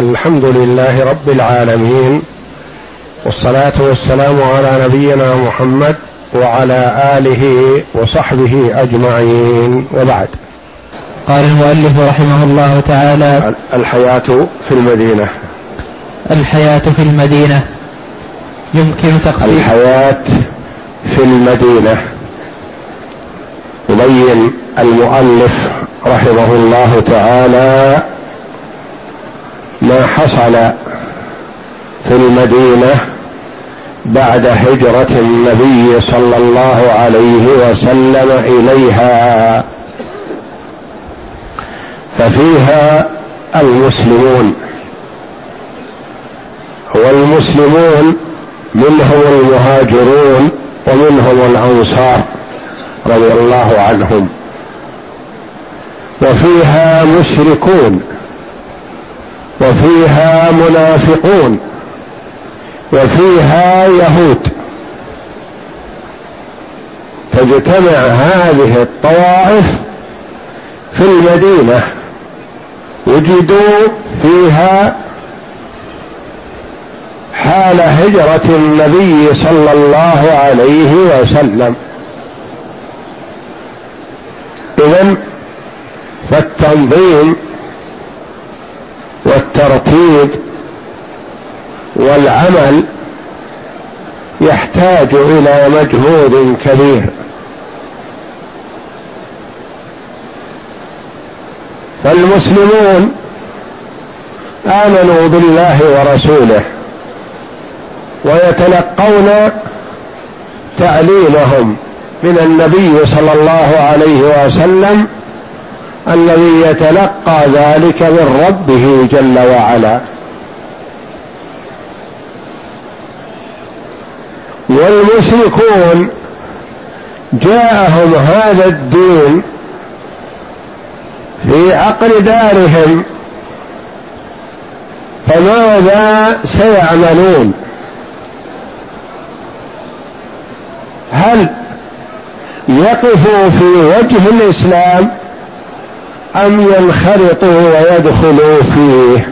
الحمد لله رب العالمين والصلاة والسلام على نبينا محمد وعلى آله وصحبه أجمعين. وبعد. قال المؤلف رحمه الله تعالى الحياة في المدينة. الحياة في المدينة. يمكن تقسيم الحياة في المدينة. يبين المؤلف رحمه الله تعالى ما حصل في المدينة بعد هجرة النبي صلى الله عليه وسلم إليها. ففيها المسلمون. والمسلمون منهم المهاجرون ومنهم الأنصار رضي الله عنهم. وفيها مشركون. وفيها منافقون وفيها يهود. تجتمع هذه الطوائف في المدينة وجدوا فيها حال هجرة النبي صلى الله عليه وسلم. اذا فالتنظيم والترتيب والعمل يحتاج إلى مجهود كبير. فالمسلمون آمنوا بالله ورسوله ويتلقون تعليمهم من النبي صلى الله عليه وسلم الذي يتلقى ذلك من ربه جل وعلا. والمشركون جاءهم هذا الدين في عقل دارهم فماذا سيعملون؟ هل يقفوا في وجه الإسلام؟ أم ينخرطوا ويدخلوا فيه.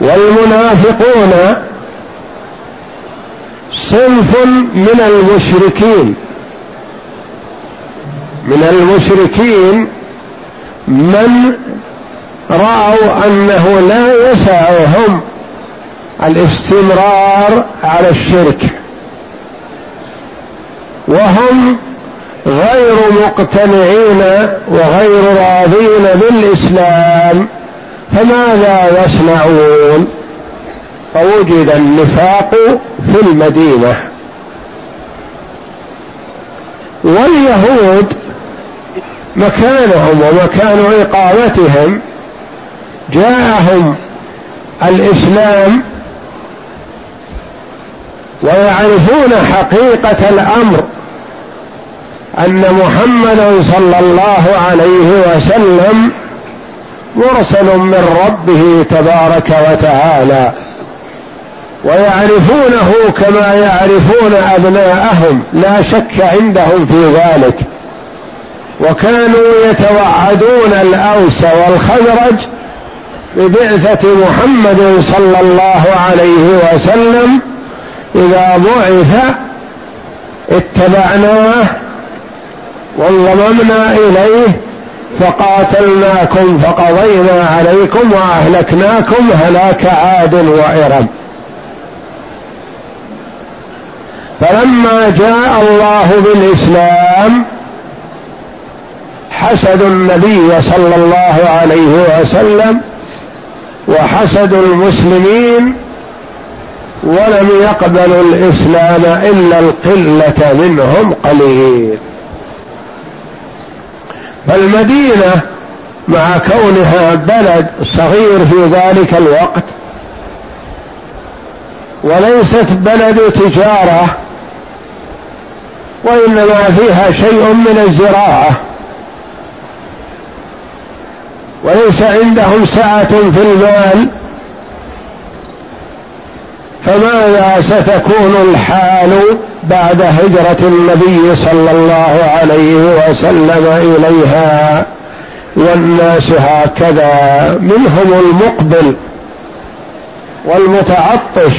والمنافقون صنف من المشركين. من المشركين من رأوا أنه لا يسعهم الاستمرار على الشرك. وهم غير مقتنعين وغير راضين بالإسلام فماذا يصنعون؟ فوجد النفاق في المدينة. واليهود مكانهم ومكان إقامتهم جاءهم الإسلام ويعرفون حقيقة الأمر. أن محمدا صلى الله عليه وسلم مرسل من ربه تبارك وتعالى ويعرفونه كما يعرفون أبناءهم لا شك عندهم في ذلك. وكانوا يتوعدون الأوس والخزرج ببعثة محمد صلى الله عليه وسلم إذا بعث اتبعناه وانضممنا إليه فقاتلناكم فقضينا عليكم وأهلكناكم هلاك عاد وإرم. فلما جاء الله بالإسلام حسدوا النبي صلى الله عليه وسلم وحسدوا المسلمين ولم يقبلوا الإسلام إلا القلة منهم قليل. فالمدينه مع كونها بلد صغير في ذلك الوقت وليست بلد تجارة وإنما فيها شيء من الزراعة وليس عندهم سعة في المال فماذا ستكون الحال بعد هجرة النبي صلى الله عليه وسلم إليها؟ والناس هكذا منهم المقبل والمتعطش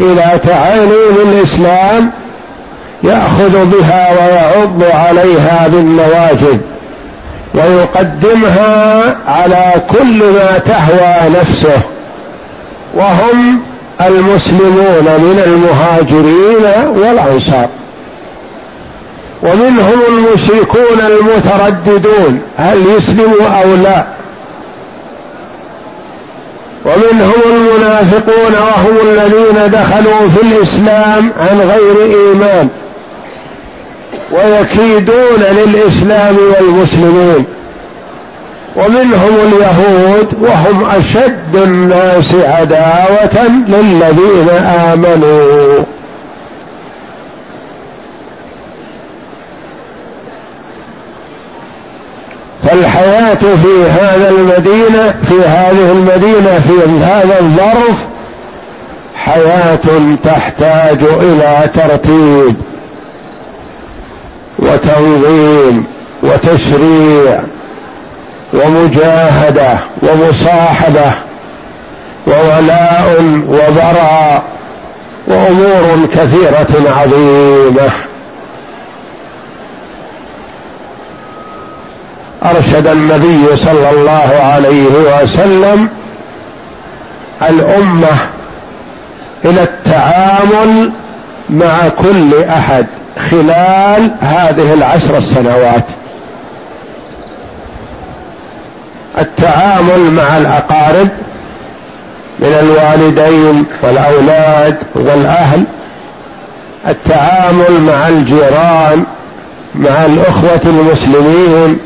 إلى تعاليم الإسلام يأخذ بها ويعض عليها بالنواجذ ويقدمها على كل ما تهوى نفسه وهم المسلمون من المهاجرين والأنصار. ومنهم المشركون المترددون هل يسلموا أو لا. ومنهم المنافقون وهم الذين دخلوا في الإسلام عن غير إيمان. ويكيدون للإسلام والمسلمين. ومنهم اليهود وهم أشد الناس عداوة للذين آمنوا. فالحياة في هذا المدينة في هذه المدينة في هذا الظرف حياة تحتاج إلى ترتيب وتنظيم وتشريع. ومجاهدة ومصاحبة وولاء وبراء وأمور كثيرة عظيمة. أرشد النبي صلى الله عليه وسلم الأمة إلى التعامل مع كل أحد خلال هذه العشر السنوات. التعامل مع الأقارب من الوالدين والأولاد والأهل التعامل مع الجيران مع الأخوة المسلمين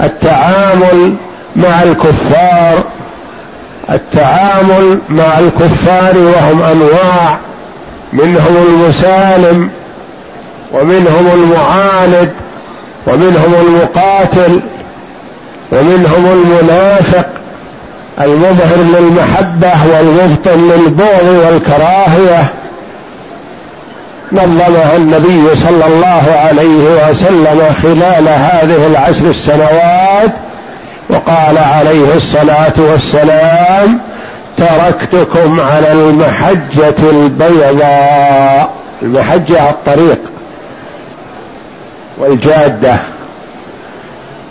التعامل مع الكفار التعامل مع الكفار وهم أنواع منهم المسالم ومنهم المعاند ومنهم المقاتل. ومنهم المنافق المظهر للمحبة والمبطن للبغض والكراهية. نظمها النبي صلى الله عليه وسلم خلال هذه العشر السنوات وقال عليه الصلاة والسلام تركتكم على المحجة البيضاء. المحجة الطريق والجادة.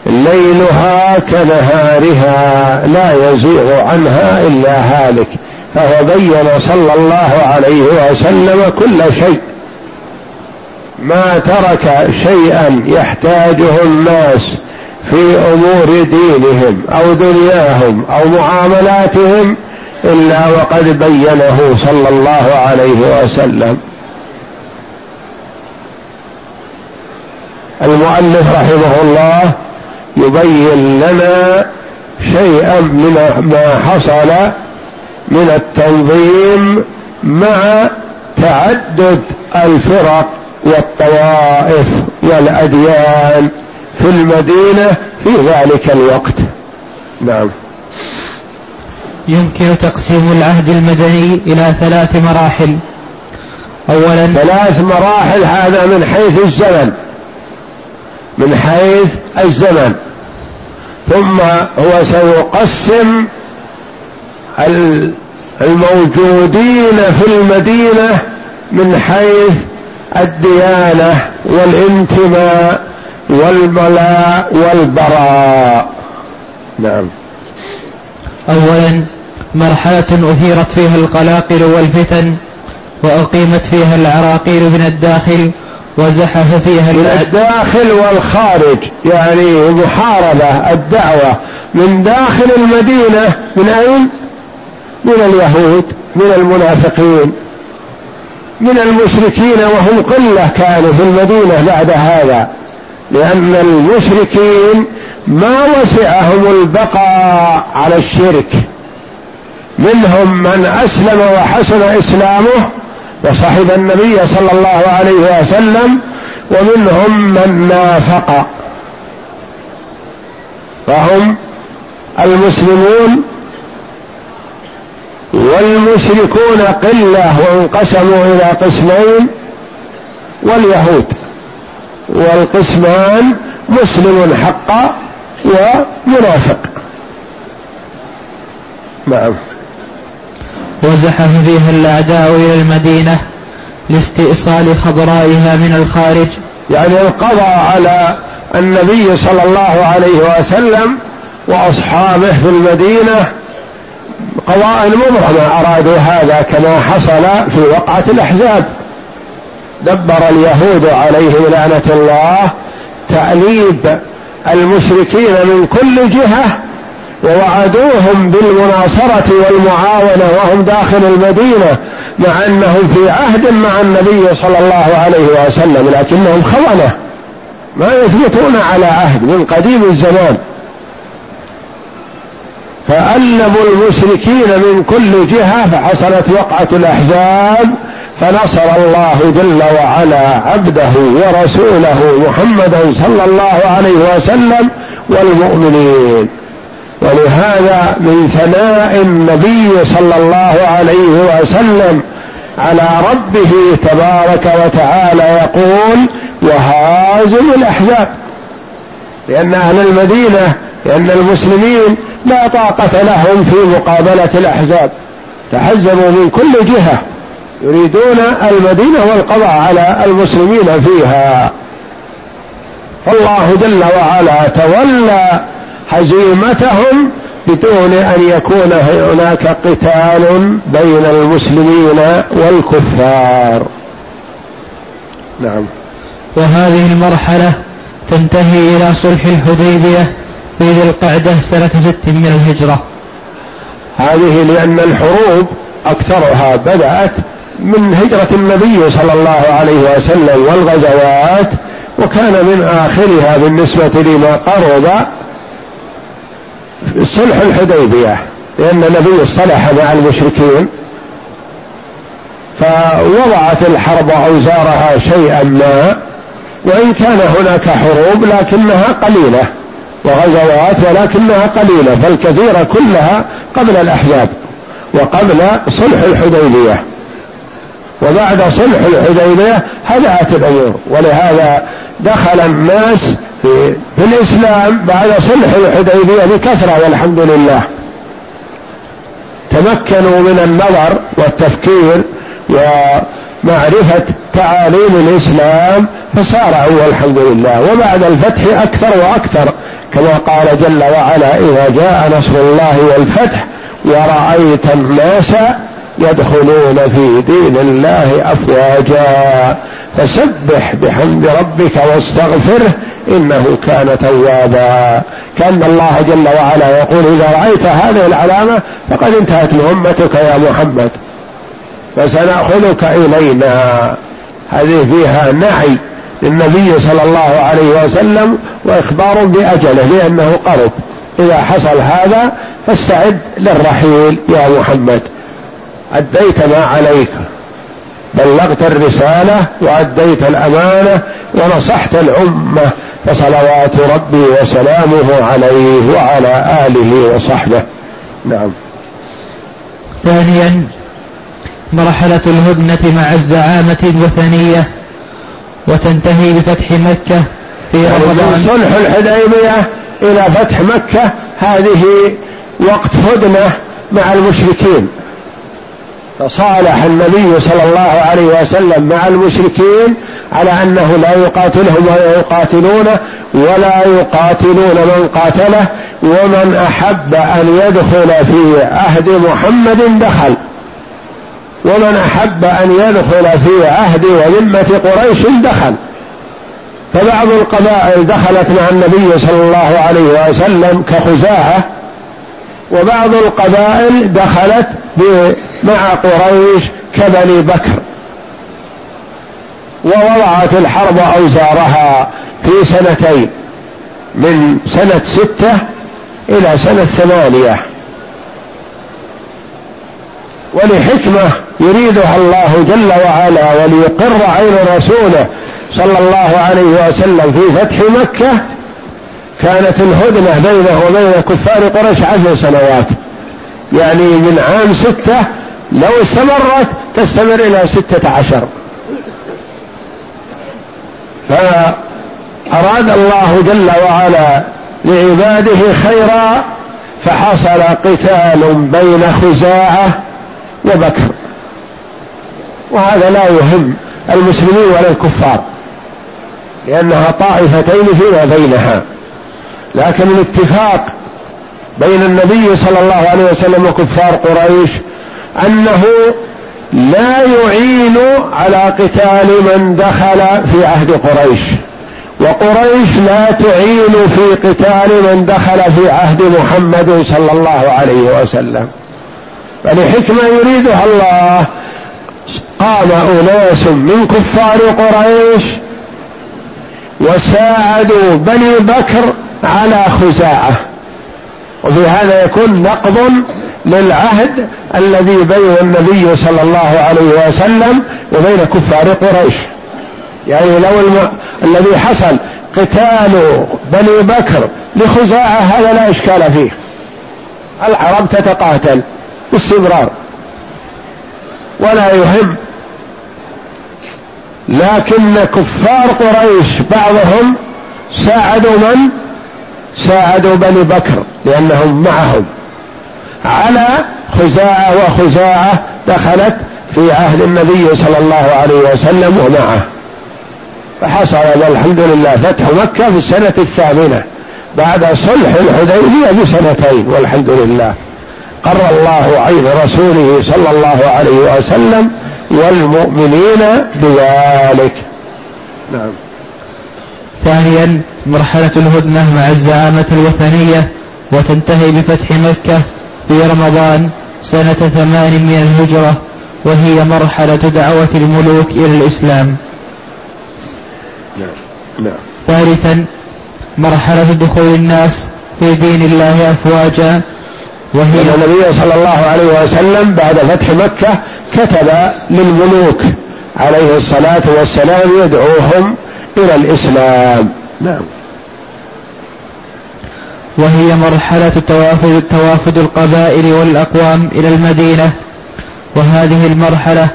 ليلها كنهارها لا يزيغ عنها إلا هالك فهو بين صلى الله عليه وسلم كل شيء ما ترك شيئا يحتاجه الناس في أمور دينهم أو دنياهم أو معاملاتهم إلا وقد بينه صلى الله عليه وسلم. المؤلف رحمه الله يبين لنا شيئا من ما حصل من التنظيم مع تعدد الفرق والطوائف والأديان في المدينة في ذلك الوقت. نعم. يمكن تقسيم العهد المدني إلى ثلاث مراحل. اولا ثلاث مراحل هذا من حيث الزمن. من حيث الزمن. ثم هو سيقسم الموجودين في المدينة من حيث الديانة والانتماء والبلاء والبراء. نعم. اولا مرحلة اثيرت فيها القلاقل والفتن وأقيمت فيها العراقيل من الداخل وزحف فيها من الداخل والخارج يعني محاربة الدعوة. من داخل المدينة من أين؟ من اليهود من المنافقين من المشركين وهم قلة كانوا في المدينة بعد هذا. لأن المشركين ما وسعهم البقاء على الشرك. منهم من أسلم وحسن إسلامه وصحب النبي صلى الله عليه وسلم ومنهم من نافق. فهم المسلمون والمشركون قلة وانقسموا إلى قسمين واليهود والقسمان مسلم حقا ومنافق. نعم. وزحف فيها الأعداء إلى المدينة لاستئصال خضرائها من الخارج. يعني القضاء على النبي صلى الله عليه وسلم وأصحابه في المدينة قضاء مبرمة أرادوا هذا كما حصل في وقعة الأحزاب. دبر اليهود عليهم لعنة الله تأليب المشركين من كل جهة ووعدوهم بالمناصرة والمعاونة وهم داخل المدينة مع أنهم في عهد مع النبي صلى الله عليه وسلم لكنهم خونة. ما يثبتون على عهد من قديم الزمان. فألبوا المشركين من كل جهة فحصلت وقعة الأحزاب فنصر الله جل وعلا عبده ورسوله محمدا صلى الله عليه وسلم والمؤمنين. ولهذا من ثناء النبي صلى الله عليه وسلم على ربه تبارك وتعالى يقول وهازم الأحزاب لأن أهل المدينة لأن المسلمين لا طاقة لهم في مقابلة الأحزاب تحزبوا من كل جهة يريدون المدينة والقضاء على المسلمين فيها. فالله جل وعلا تولى هزيمتهم بدون أن يكون هناك قتال بين المسلمين والكفار. نعم. وهذه المرحلة تنتهي إلى صلح الحديبية في ذي القعدة سنة ست من الهجرة. هذه لأن الحروب أكثرها بدأت من هجرة النبي صلى الله عليه وسلم والغزوات وكان من آخرها بالنسبة لما قرب صلح الحديبية لأن النبي اصطلح مع المشركين. فوضعت الحرب أوزارها شيئا ما وإن كان هناك حروب لكنها قليلة وغزوات ولكنها قليلة فالكثيرة كلها قبل الأحزاب وقبل صلح الحديبية. وبعد صلح الحديبية هدأت الأمور ولهذا دخل الناس في, في الإسلام بعد صلح الحديبية بكثرة والحمد لله. تمكنوا من النظر والتفكير ومعرفة تعاليم الإسلام فسارعوا والحمد لله. وبعد الفتح أكثر وأكثر كما قال جل وعلا إذا جاء نصر الله والفتح ورأيت الناس يدخلون في دين الله أفواجا. فسبح بحمد ربك واستغفره إنه كان توابا. كأن الله جل وعلا يقول إذا رأيت هذه العلامة فقد انتهت مهمتك يا محمد. فسنأخذك إلينا. هذه فيها نعي للنبي صلى الله عليه وسلم وإخبار بأجله لأنه قرب. إذا حصل هذا فاستعد للرحيل يا محمد. أديت ما عليك. بلغت الرسالة وأديت الأمانة ونصحت الأمة فصلوات ربي وسلامه عليه وعلى آله وصحبه. نعم. ثانيا مرحلة الهدنة مع الزعامة الوثنية وتنتهي بفتح مكة في يعني رمضان. صلح الحديبية إلى فتح مكة هذه وقت هدنة مع المشركين. فصالح النبي صلى الله عليه وسلم مع المشركين على أنه لا يقاتلهم ولا يقاتلونه ولا يقاتلون من قاتله ومن أحب أن يدخل في عهد محمد دخل. ومن أحب أن يدخل في عهد وذمة قريش دخل. فبعض القبائل دخلت مع النبي صلى الله عليه وسلم كخزاعة وبعض القبائل دخلت مع قريش كبني بكر. ووضعت الحرب أوزارها في سنتين من سنة ستة إلى سنة ثمانية. ولحكمة يريدها الله جل وعلا وليقر عين رسوله صلى الله عليه وسلم في فتح مكة كانت الهدنة بينه وبين كفار قريش عشر سنوات. يعني من عام ستة لو استمرت تستمر إلى ستة عشر. فأراد الله جل وعلا لعباده خيرا فحصل قتال بين خزاعة وبكر. وهذا لا يهم المسلمين ولا الكفار لأنها طائفتين فيما بينها. لكن الاتفاق بين النبي صلى الله عليه وسلم وكفار قريش أنه لا يعين على قتال من دخل في عهد قريش. وقريش لا تعين في قتال من دخل في عهد محمد صلى الله عليه وسلم. فلحكمة يريدها الله. قام أناس من كفار قريش وساعدوا بني بكر على خزاعة. وفي هذا يكون نقض للعهد الذي بين النبي صلى الله عليه وسلم وبين كفار قريش. يعني لو الم... الذي حصل قتال بني بكر لخزاعة هذا لا إشكال فيه. العرب تتقاتل باستمرار. ولا يهم. لكن كفار قريش بعضهم ساعدوا من؟ ساعدوا بني بكر لأنهم معهم. على خزاعة وخزاعة دخلت في عهد النبي صلى الله عليه وسلم ومعه. فحصل الحمد لله فتح مكة في السنة الثامنة. بعد صلح الحديبية بسنتين والحمد لله. قر الله عين رسوله صلى الله عليه وسلم والمؤمنين بذلك. نعم. ثانيا مرحلة الهدنة مع الزعامة الوثنية وتنتهي بفتح مكة في رمضان سنة ثمان من الهجرة وهي مرحلة دعوة الملوك إلى الإسلام. نعم نعم. ثالثا مرحلة دخول الناس في دين الله أفواجا وهي النبي صلى الله عليه وسلم بعد فتح مكة كتب للملوك عليه الصلاة والسلام يدعوهم إلى الإسلام. نعم. وهي مرحلة توافد, توافد القبائل والأقوام إلى المدينة. وهذه المرحلة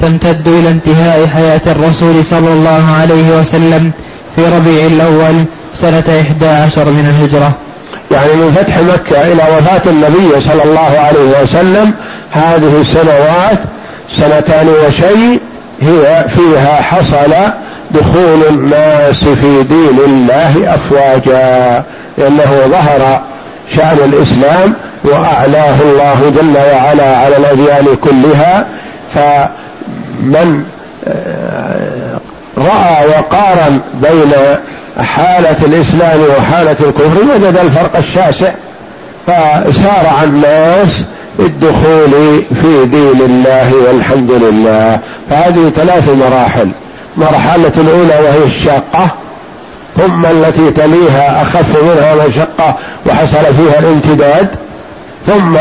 تمتد إلى انتهاء حياة الرسول صلى الله عليه وسلم في ربيع الأول سنة إحدى عشر من الهجرة. يعني من فتح مكة إلى وفاة النبي صلى الله عليه وسلم هذه السنوات سنتان وشيء هي فيها حصل دخول الناس في دين الله أفواجا. لأنه ظهر شأن الإسلام وأعلاه الله جل وعلا على الأديان كلها فمن آه، رأى وقارن بين حالة الإسلام وحالة الكفر وجد الفرق الشاسع فسارع الناس بالدخول في دين الله والحمد لله. فهذه ثلاث مراحل. مرحلة الأولى وهي الشاقة. ثم التي تليها أخف منها مشقة وحصل فيها الامتداد ثم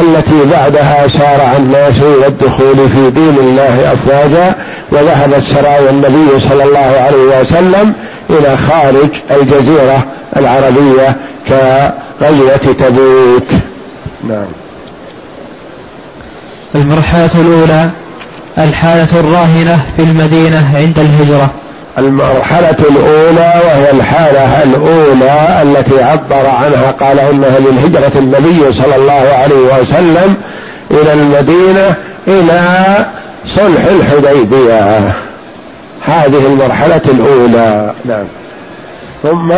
التي بعدها سارع الناس إلى الدخول في دين الله أفواجا وذهبت سرايا النبي صلى الله عليه وسلم إلى خارج الجزيرة العربية كغزوة تبوك. نعم. المرحلة الأولى الحالة الراهنة في المدينة عند الهجرة. المرحلة الأولى وهي الحالة الأولى التي عبر عنها قال إنها من هجرة النبي صلى الله عليه وسلم إلى المدينة إلى صلح الحديبية. هذه المرحلة الأولى. نعم. ثم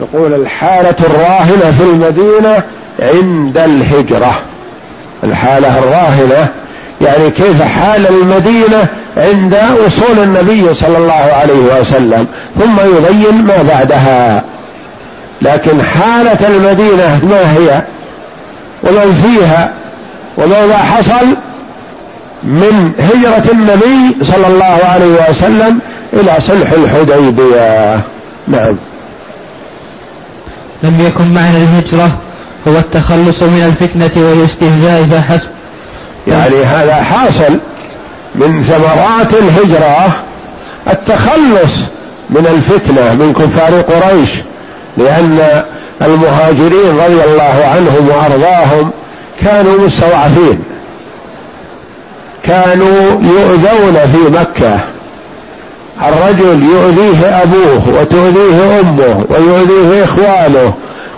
يقول الحالة الراهنة في المدينة عند الهجرة. الحالة الراهنة يعني كيف حال المدينة عند وصول النبي صلى الله عليه وسلم ثم يبين ما بعدها. لكن حالة المدينة ما هي؟ ومن فيها؟ وماذا حصل؟ من هجرة النبي صلى الله عليه وسلم إلى صلح الحديبية. نعم. لم يكن معنى الهجرة هو التخلص من الفتنة والاستهزاء فحسب. يعني هذا حاصل. من ثمرات الهجرة التخلص من الفتنة من كفار قريش لأن المهاجرين رضي الله عنهم وأرضاهم كانوا الرجل يؤذيه أبوه وتؤذيه أمه ويؤذيه إخوانه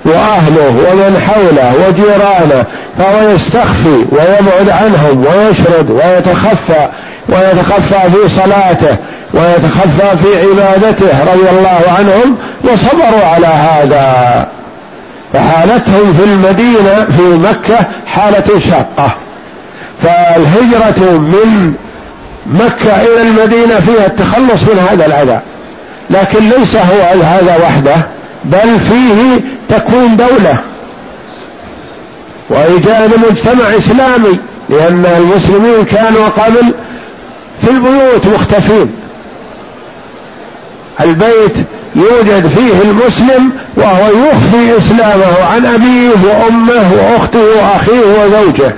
وأهله ومن حوله وجيرانه فهو يستخفي ويبعد عنهم ويشرد ويتخفى ويتخفى في صلاته ويتخفى في عبادته رضي الله عنهم وصبروا على هذا. فحالتهم في المدينة في مكة حالة شاقة. فالهجرة من مكة إلى المدينة فيها التخلص من هذا العذاب. لكن ليس هو هذا وحده بل فيه تكون دولة. وإيجاد مجتمع إسلامي لأن المسلمين كانوا قبل في البيوت مختفين. البيت يوجد فيه المسلم وهو يخفي إسلامه عن أبيه وأمه وأخته وأخيه وزوجه.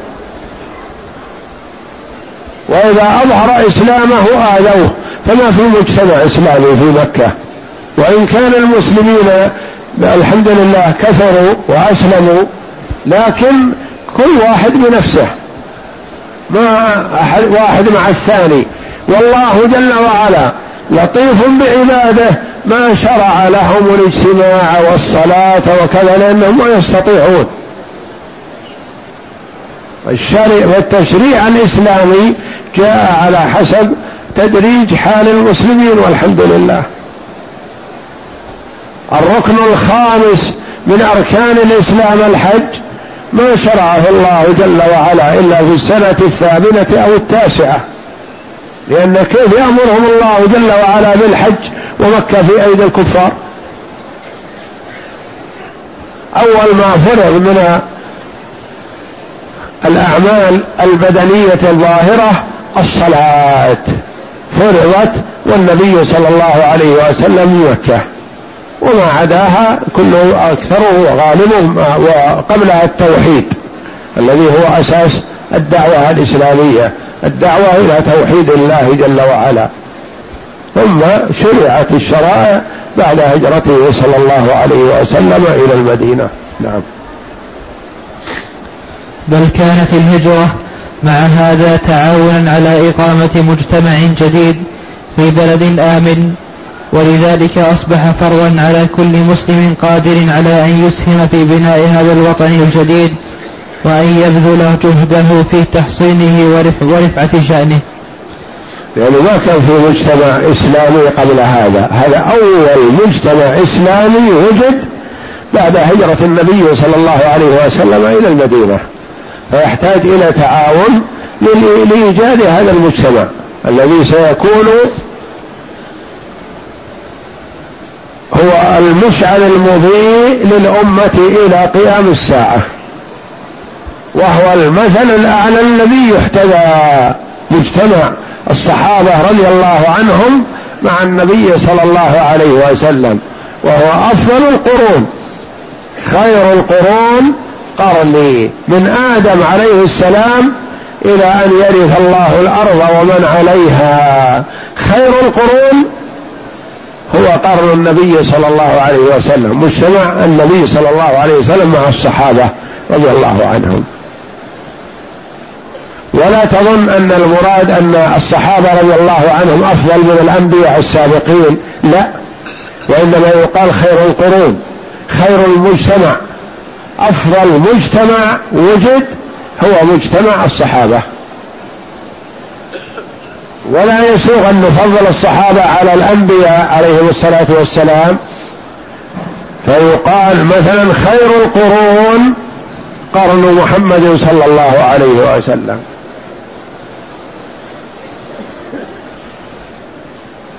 وإذا أظهر إسلامه آذوه فما في مجتمع إسلامي في مكة. وإن كان المسلمين الحمد لله كثروا وأسلموا لكن كل واحد بنفسه. ما أحد واحد مع الثاني. والله جل وعلا لطيف بعباده ما شرع لهم الاجتماع والصلاة وكذا لأنهم ما يستطيعون. الشرع والتشريع الإسلامي جاء على حسب تدريج حال المسلمين والحمد لله. الركن الخامس من أركان الإسلام الحج ما شرعه الله جل وعلا إلا في السنة الثامنة أو التاسعة. لأن كيف يأمرهم الله جل وعلا بالحج ومكة في أيدي الكفار؟ أول ما فرغ من الأعمال البدنية الظاهرة الصلاة. فرضت والنبي صلى الله عليه وسلم مكة. وما عداها كله أكثره وغالبه وقبلها التوحيد الذي هو أساس الدعوة الإسلامية الدعوة إلى توحيد الله جل وعلا. ثم شرعت الشرائع بعد هجرته صلى الله عليه وسلم إلى المدينة. نعم. بل كانت الهجرة مع هذا تعاونا على إقامة مجتمع جديد في بلد آمن ولذلك أصبح فرضا على كل مسلم قادر على أن يسهم في بناء هذا الوطن الجديد وأن يبذل جهده في تحصينه ورفع ورفعة شأنه. لأنه ما كان في مجتمع إسلامي قبل هذا. هذا أول مجتمع إسلامي وجد بعد هجرة النبي صلى الله عليه وسلم إلى المدينة. فيحتاج إلى تعاون لإيجاد هذا المجتمع الذي سيكون هو المشعل المضيء للأمة إلى قيام الساعة. وهو المثل الأعلى الذي يحتذى مجتمع الصحابة رضي الله عنهم مع النبي صلى الله عليه وسلم. وهو أفضل القرون خير القرون قرني من آدم عليه السلام إلى أن يرث الله الأرض ومن عليها. خير القرون هو قرن النبي صلى الله عليه وسلم. مجتمع النبي صلى الله عليه وسلم مع الصحابة رضي الله عنهم. ولا تظن أن المراد أن الصحابة رضي الله عنهم أفضل من الأنبياء السابقين. لا. وإنما يقال خير القرون. خير المجتمع. أفضل مجتمع وجد هو مجتمع الصحابة. ولا يسوغ أن نفضل الصحابة على الأنبياء عليهم الصلاة والسلام. فيقال مثلا خير القرون قرن محمد صلى الله عليه وسلم.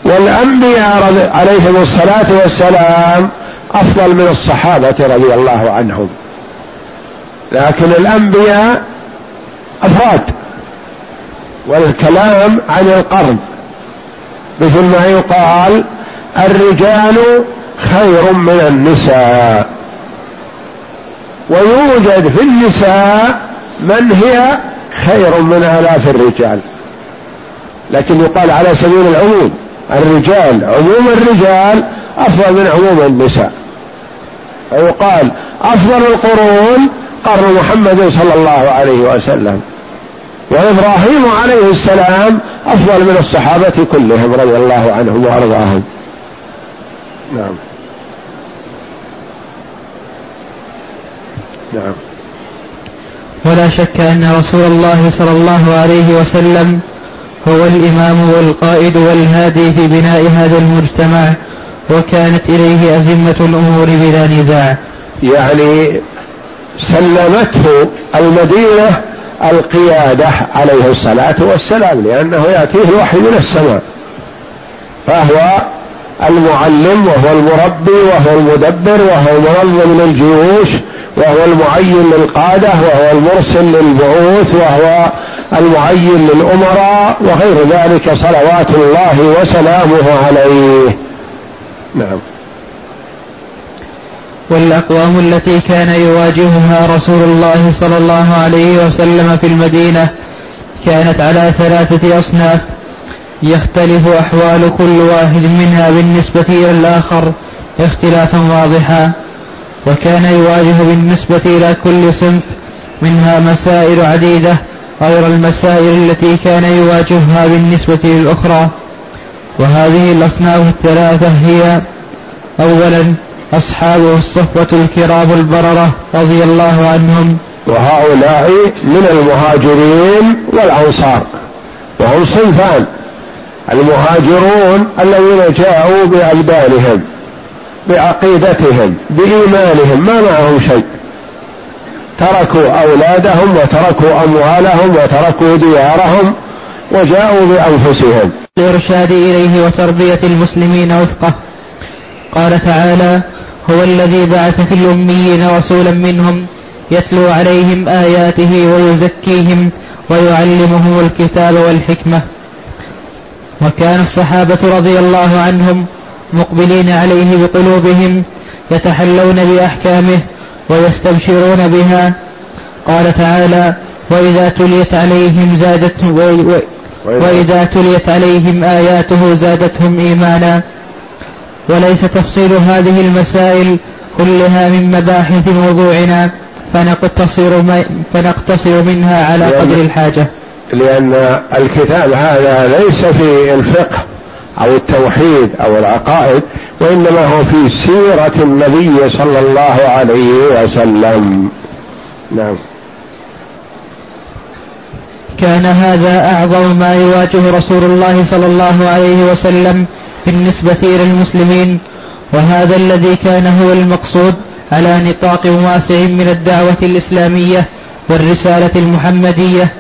والأنبياء عليهم الصلاة والسلام أفضل من الصحابة رضي الله عنهم. لكن الأنبياء أفراد. والكلام عن القرن مثل ما يقال الرجال خير من النساء. ويوجد في النساء من هي خير من آلاف الرجال. لكن يقال على سبيل العموم الرجال عموم الرجال أفضل من عموم النساء. ويقال أفضل القرون قرن محمد صلى الله عليه وسلم. وإبراهيم عليه السلام أفضل من الصحابة كلهم رضي الله عنهم وأرضاهم. نعم. نعم. ولا شك أن رسول الله صلى الله عليه وسلم هو الإمام والقائد والهادي في بناء هذا المجتمع وكانت إليه أزمة الأمور بلا نزاع. يعني سلمته المدينة القيادة عليه الصلاة والسلام لأنه يأتيه الوحي من السماء فهو المعلم وهو المربي وهو المدبر وهو المنظم للجيوش وهو المعين للقادة وهو المرسل للبعوث وهو المعين للأمراء وغير ذلك صلوات الله وسلامه عليه. نعم. والأقوام التي كان يواجهها رسول الله صلى الله عليه وسلم في المدينة كانت على ثلاثة أصناف. يختلف أحوال كل واحد منها بالنسبة إلى الآخر اختلافا واضحا. وكان يواجه بالنسبة إلى كل صنف منها مسائل عديدة غير المسائل التي كان يواجهها بالنسبة للأخرى. وهذه الأصناف الثلاثة هي أولا أصحابه الصفوة الكرام البررة رضي الله عنهم. وهؤلاء من المهاجرين والأنصار. وهم صنفان. المهاجرون الذين جاءوا بأبدانهم بعقيدتهم بإيمانهم ما معهم شيء. تركوا أولادهم وتركوا أموالهم وتركوا ديارهم وجاءوا بأنفسهم. الإرشاد إليه وتربية المسلمين وفقه. قال تعالى هو الذي بعث في الأميين رسولا منهم يتلو عليهم آياته ويزكيهم ويعلمهم الكتاب والحكمة. وكان الصحابة رضي الله عنهم مقبلين عليه بقلوبهم يتحلون بأحكامه ويستبشرون بها. قال تعالى وإذا تليت عليهم زادتهم وإذا تليت عليهم آياته زادتهم إيمانا. وليس تفصيل هذه المسائل كلها من مباحث موضوعنا فنقتصر, فنقتصر منها على قدر الحاجة. لأن الكتاب هذا ليس في الفقه أو التوحيد أو العقائد وإنما هو في سيرة النبي صلى الله عليه وسلم. نعم. كان هذا أعظم ما يواجه رسول الله صلى الله عليه وسلم بالنسبة إلى المسلمين وهذا الذي كان هو المقصود على نطاق واسع من الدعوة الإسلامية والرسالة المحمدية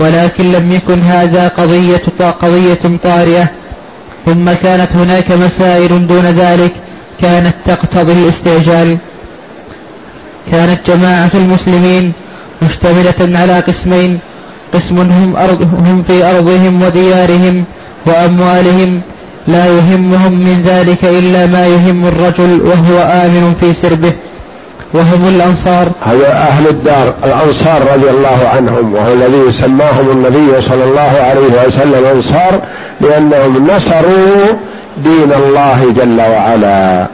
ولكن لم يكن هذا قضية قضية طارئة. ثم كانت هناك مسائل دون ذلك كانت تقتضي الاستعجال. كانت جماعة المسلمين مشتملة على قسمين قسم هم, أرض هم في أرضهم وديارهم وأموالهم لا يهمهم من ذلك إلا ما يهم الرجل وهو آمن في سربه. وهم الأنصار. هذا أهل الدار الأنصار رضي الله عنهم وهو الذي سماهم النبي صلى الله عليه وسلم أنصار لأنهم نصروا دين الله جل وعلا.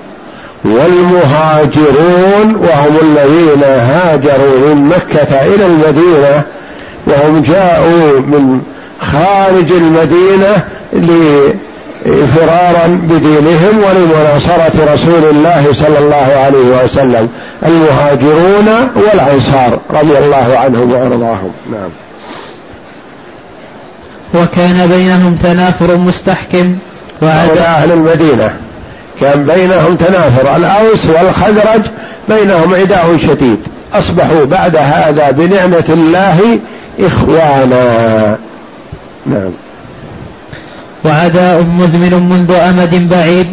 والمهاجرون وهم الذين هاجروا من مكة إلى المدينة وهم جاءوا من خارج المدينة فرارا بدينهم ولمناصرة رسول الله صلى الله عليه وسلم المهاجرون والأنصار رضي الله عنهم وأرضاهم. نعم. وكان بينهم تنافر مستحكم وعلى أهل المدينة. كان بينهم تنافر. الأوس والخزرج بينهم عداء شديد. أصبحوا بعد هذا بنعمة الله إخوانا. نعم. وعداء مزمن منذ أمد بعيد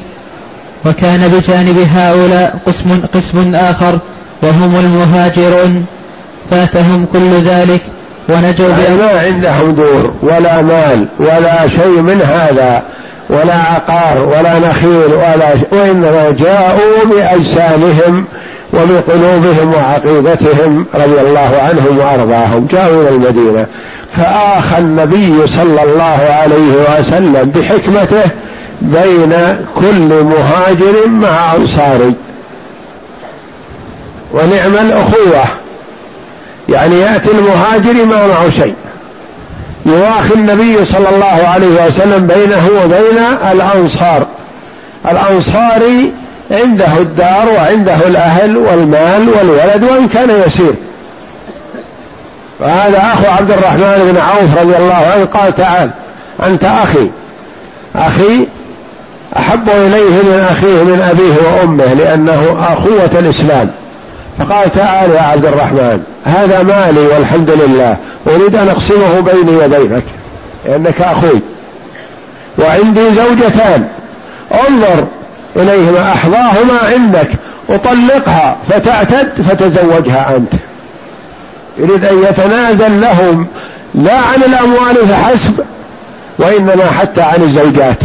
وكان بجانب هؤلاء قسم قسم آخر وهم المهاجرون. فاتهم كل ذلك ونجوا يعني ما عندهم دور ولا مال ولا شيء من هذا ولا عقار ولا نخيل ولا وإنما جاءوا بأجسامهم وبقلوبهم وعقيدتهم رضي الله عنهم وأرضاهم. جاءوا إلى المدينة. فآخى النبي صلى الله عليه وسلم بحكمته بين كل مهاجر مع أنصاري. ونعم الأخوة. يعني يأتي المهاجر ما معه شيء. يواخي النبي صلى الله عليه وسلم بينه وبين الأنصار. الأنصاري عنده الدار وعنده الأهل والمال والولد وإن كان يسير. وهذا أخو عبد الرحمن بن عوف رضي الله عنه قال تعال أنت أخي. أخي أحب إليه من أخيه من أبيه وأمه لأنه أخوة الإسلام. فقال تعال يا عبد الرحمن هذا مالي والحمد لله أريد أن أقسمه بيني وبينك لأنك أخوي وعندي زوجتان انظر إليهما أحظاهما عندك أطلقها فتعتد فتزوجها أنت. يريد أن يتنازل لهم لا عن الأموال فحسب وإنما حتى عن الزوجات.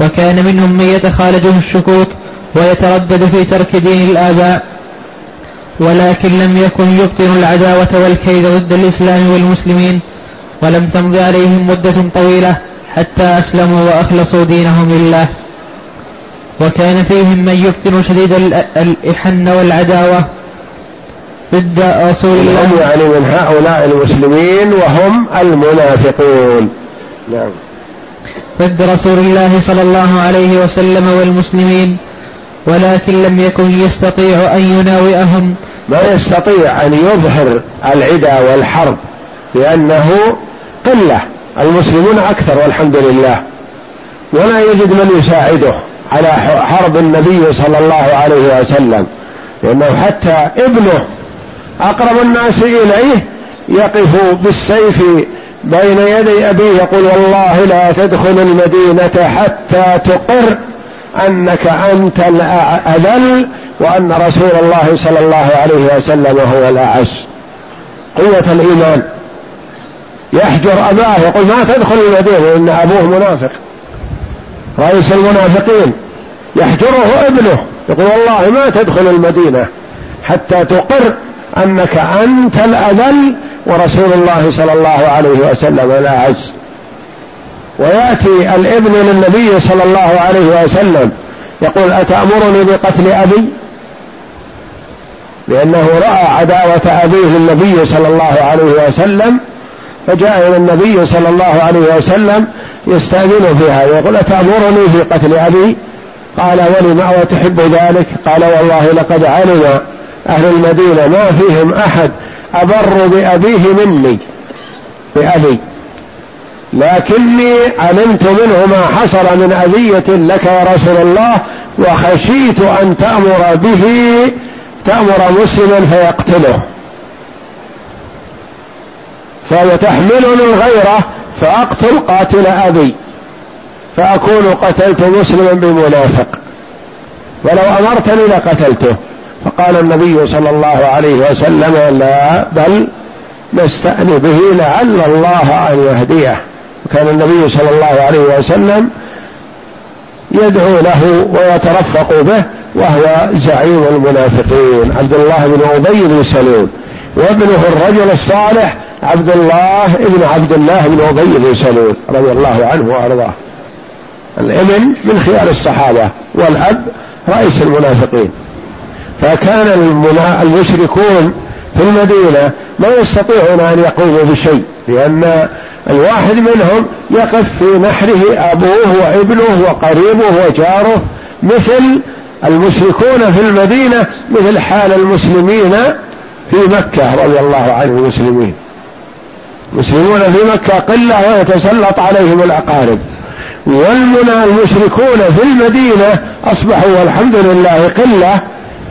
وكان منهم من يتخالجه الشكوك ويتردد في ترك دين الآباء ولكن لم يكن يبطن العداوة والكيد ضد الإسلام والمسلمين ولم تمض عليهم مدة طويلة حتى أسلموا وأخلصوا دينهم لله. وكان فيهم من يفتن شديد الإحن والعداوة ضد رسول الله. يعني من هؤلاء المسلمين وهم المنافقون. نعم. ضد رسول الله صلى الله عليه وسلم والمسلمين ولكن لم يكن يستطيع أن يناوئهم. ما يستطيع أن يظهر العدا والحرب لأنه قلة المسلمون أكثر والحمد لله. ولا يجد من يساعده على حرب النبي صلى الله عليه وسلم لأنه حتى ابنه أقرب الناس إليه يقف بالسيف بين يدي أبيه يقول والله لا تدخل المدينة حتى تقر أنك أنت الأذل وأن رسول الله صلى الله عليه وسلم هو الأعز. قوة الإيمان. يحجر أباه يقول ما تدخل المدينة إن أبوه منافق. رئيس المنافقين. يحجره ابنه. يقول والله ما تدخل المدينة حتى تقر أنك أنت الأذل ورسول الله صلى الله عليه وسلم الأعز ويأتي الابن للنبي صلى الله عليه وسلم يقول أتأمرني بقتل أبي؟ لأنه رأى عداوة أبيه للنبي صلى الله عليه وسلم فجاء إلى النبي صلى الله عليه وسلم يستأذن فيها يقول أتأمرني في قتل أبي؟ قال ولم وتحب ذلك؟ قال والله لقد علم أهل المدينة ما فيهم أحد أبر بأبيه مني بأبي. لكني علمت منه ما حصل من أذية لك يا رسول الله وخشيت أن تأمر به تأمر مسلما فيقتله. فيتحملني الغيرة فأقتل قاتل أبي فأكون قتلت مسلما بمنافق. ولو أمرتني لقتلته. فقال النبي صلى الله عليه وسلم لا بل نستأني به لعل الله أن يهديه. وكان النبي صلى الله عليه وسلم يدعو له ويترفق به وهو زعيم المنافقين. عبد الله بن أبي بن سلول. وابنه الرجل الصالح عبد الله ابن عبد الله بن أبي بن سلول رضي الله عنه وأرضاه. الابن من خيار الصحابة والأب رئيس المنافقين. فكان المشركون في المدينة ما يستطيعون أن يقوموا بشيء لأن الواحد منهم يقف في نحره أبوه وابنه وقريبه وجاره مثل المشركون في المدينة مثل حال المسلمين في مكة رضي الله عن المسلمين. المسلمون في مكة قلة ويتسلط عليهم الأقارب. والمنى المشركون في المدينة أصبحوا والحمد لله قلة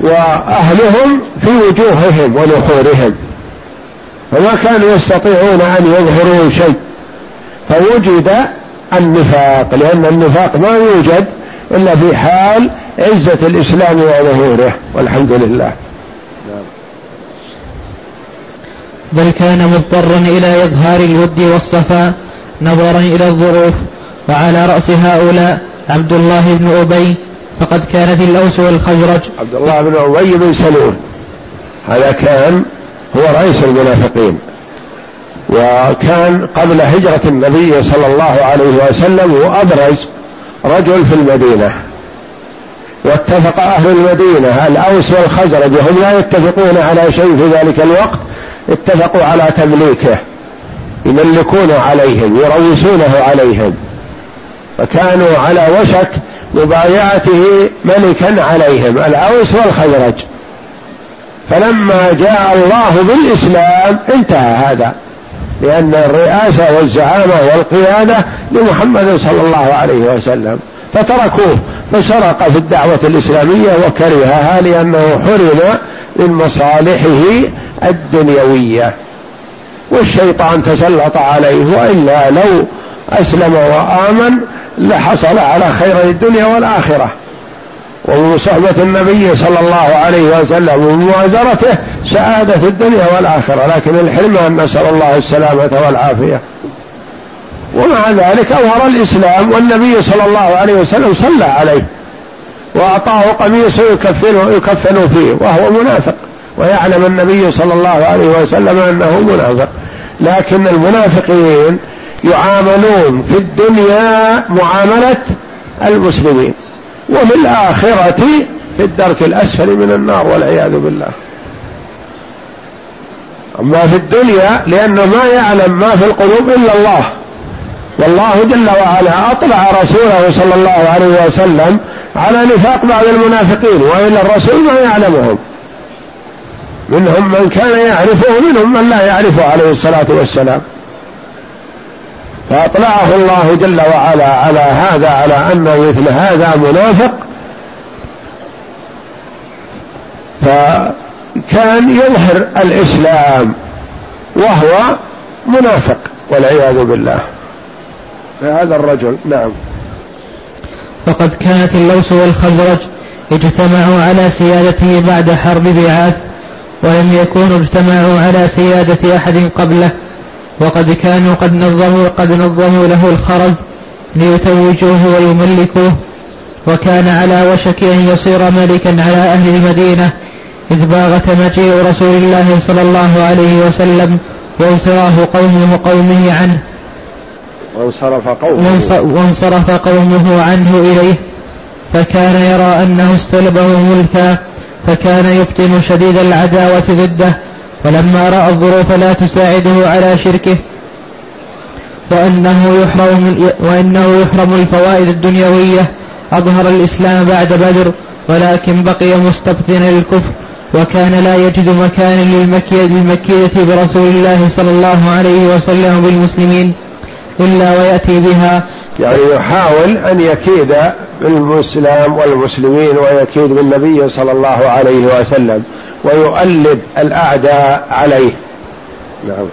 وأهلهم في وجوههم ونحورهم فما كانوا يستطيعون أن يظهروا شيء فوجد النفاق لأن النفاق ما يوجد إلا في حال عزة الإسلام وظهوره والحمد لله. بل كان مضطرا إلى إظهار الود والصفاء نظرا إلى الظروف وعلى رأس هؤلاء عبد الله بن أبي فقد كانت الأوس والخزرج. عبد الله بن أبي بن سلول. هذا كان هو رئيس المنافقين. وكان قبل هجرة النبي صلى الله عليه وسلم وأبرز رجل في المدينة. واتفق أهل المدينة الأوس والخزرج وهم لا يتفقون على شيء في ذلك الوقت اتفقوا على تمليكه يملكون عليهم يروسونه عليهم. فكانوا على وشك مبايعته ملكا عليهم الأوس والخزرج. فلما جاء الله بالإسلام انتهى هذا لأن الرئاسة والزعامة والقيادة لمحمد صلى الله عليه وسلم. فتركوه فسرق في الدعوة الإسلامية وكرهها لأنه حرم من مصالحه الدنيوية. والشيطان تسلط عليه وإلا لو أسلم وآمن لحصل على خير الدنيا والآخرة. ومصحبة النبي صلى الله عليه وسلم ومؤازرته سعادة الدنيا والآخرة. لكن الحرمان نسأل الله السلامة والعافية. ومع ذلك أظهر الإسلام والنبي صلى الله عليه وسلم صلى عليه. وأعطاه قميص يكفن يكفن فيه وهو منافق. ويعلم النبي صلى الله عليه وسلم أنه منافق. لكن المنافقين يعاملون في الدنيا معاملة المسلمين وفي الآخرة في الدرك الأسفل من النار والعياذ بالله. أما في الدنيا لأنه ما يعلم ما في القلوب إلا الله. والله جل وعلا أطلع رسوله صلى الله عليه وسلم على نفاق بعض المنافقين وإلا الرسول ما يعلمهم. منهم من كان يعرفه منهم من لا يعرفه عليه الصلاة والسلام. فأطلعه الله جل وعلا على هذا على أن مثل هذا منافق. فكان يظهر الإسلام وهو منافق والعياذ بالله. هذا الرجل نعم. فقد كانت اللوس والخزرج اجتمعوا على سيادته بعد حرب بعاث ولم يكونوا اجتمعوا على سيادة أحد قبله. وقد كانوا قد نظموا قد نظموا له الخرز ليتوجوه ويملكوه. وكان على وشك أن يصير ملكا على أهل المدينة إذ باغت مجيء رسول الله صلى الله عليه وسلم وانصراف قومه قومه عنه. وانصرف قومه. وانصرف قومه عنه إليه. فكان يرى أنه استلبه ملكا فكان يبطن شديد العداوة ضده. ولما رأى الظروف لا تساعده على شركه وأنه يحرم وأنه يحرم الفوائد الدنيوية أظهر الإسلام بعد بدر ولكن بقي مستبطنا للكفر وكان لا يجد مكانا للمكيدة برسول الله صلى الله عليه وسلم بالمسلمين إلا ويأتي بها. يعني يحاول أن يكيد بالمسلم والمسلمين ويكيد بالنبي صلى الله عليه وسلم. ويؤلب الأعداء عليه. نعم.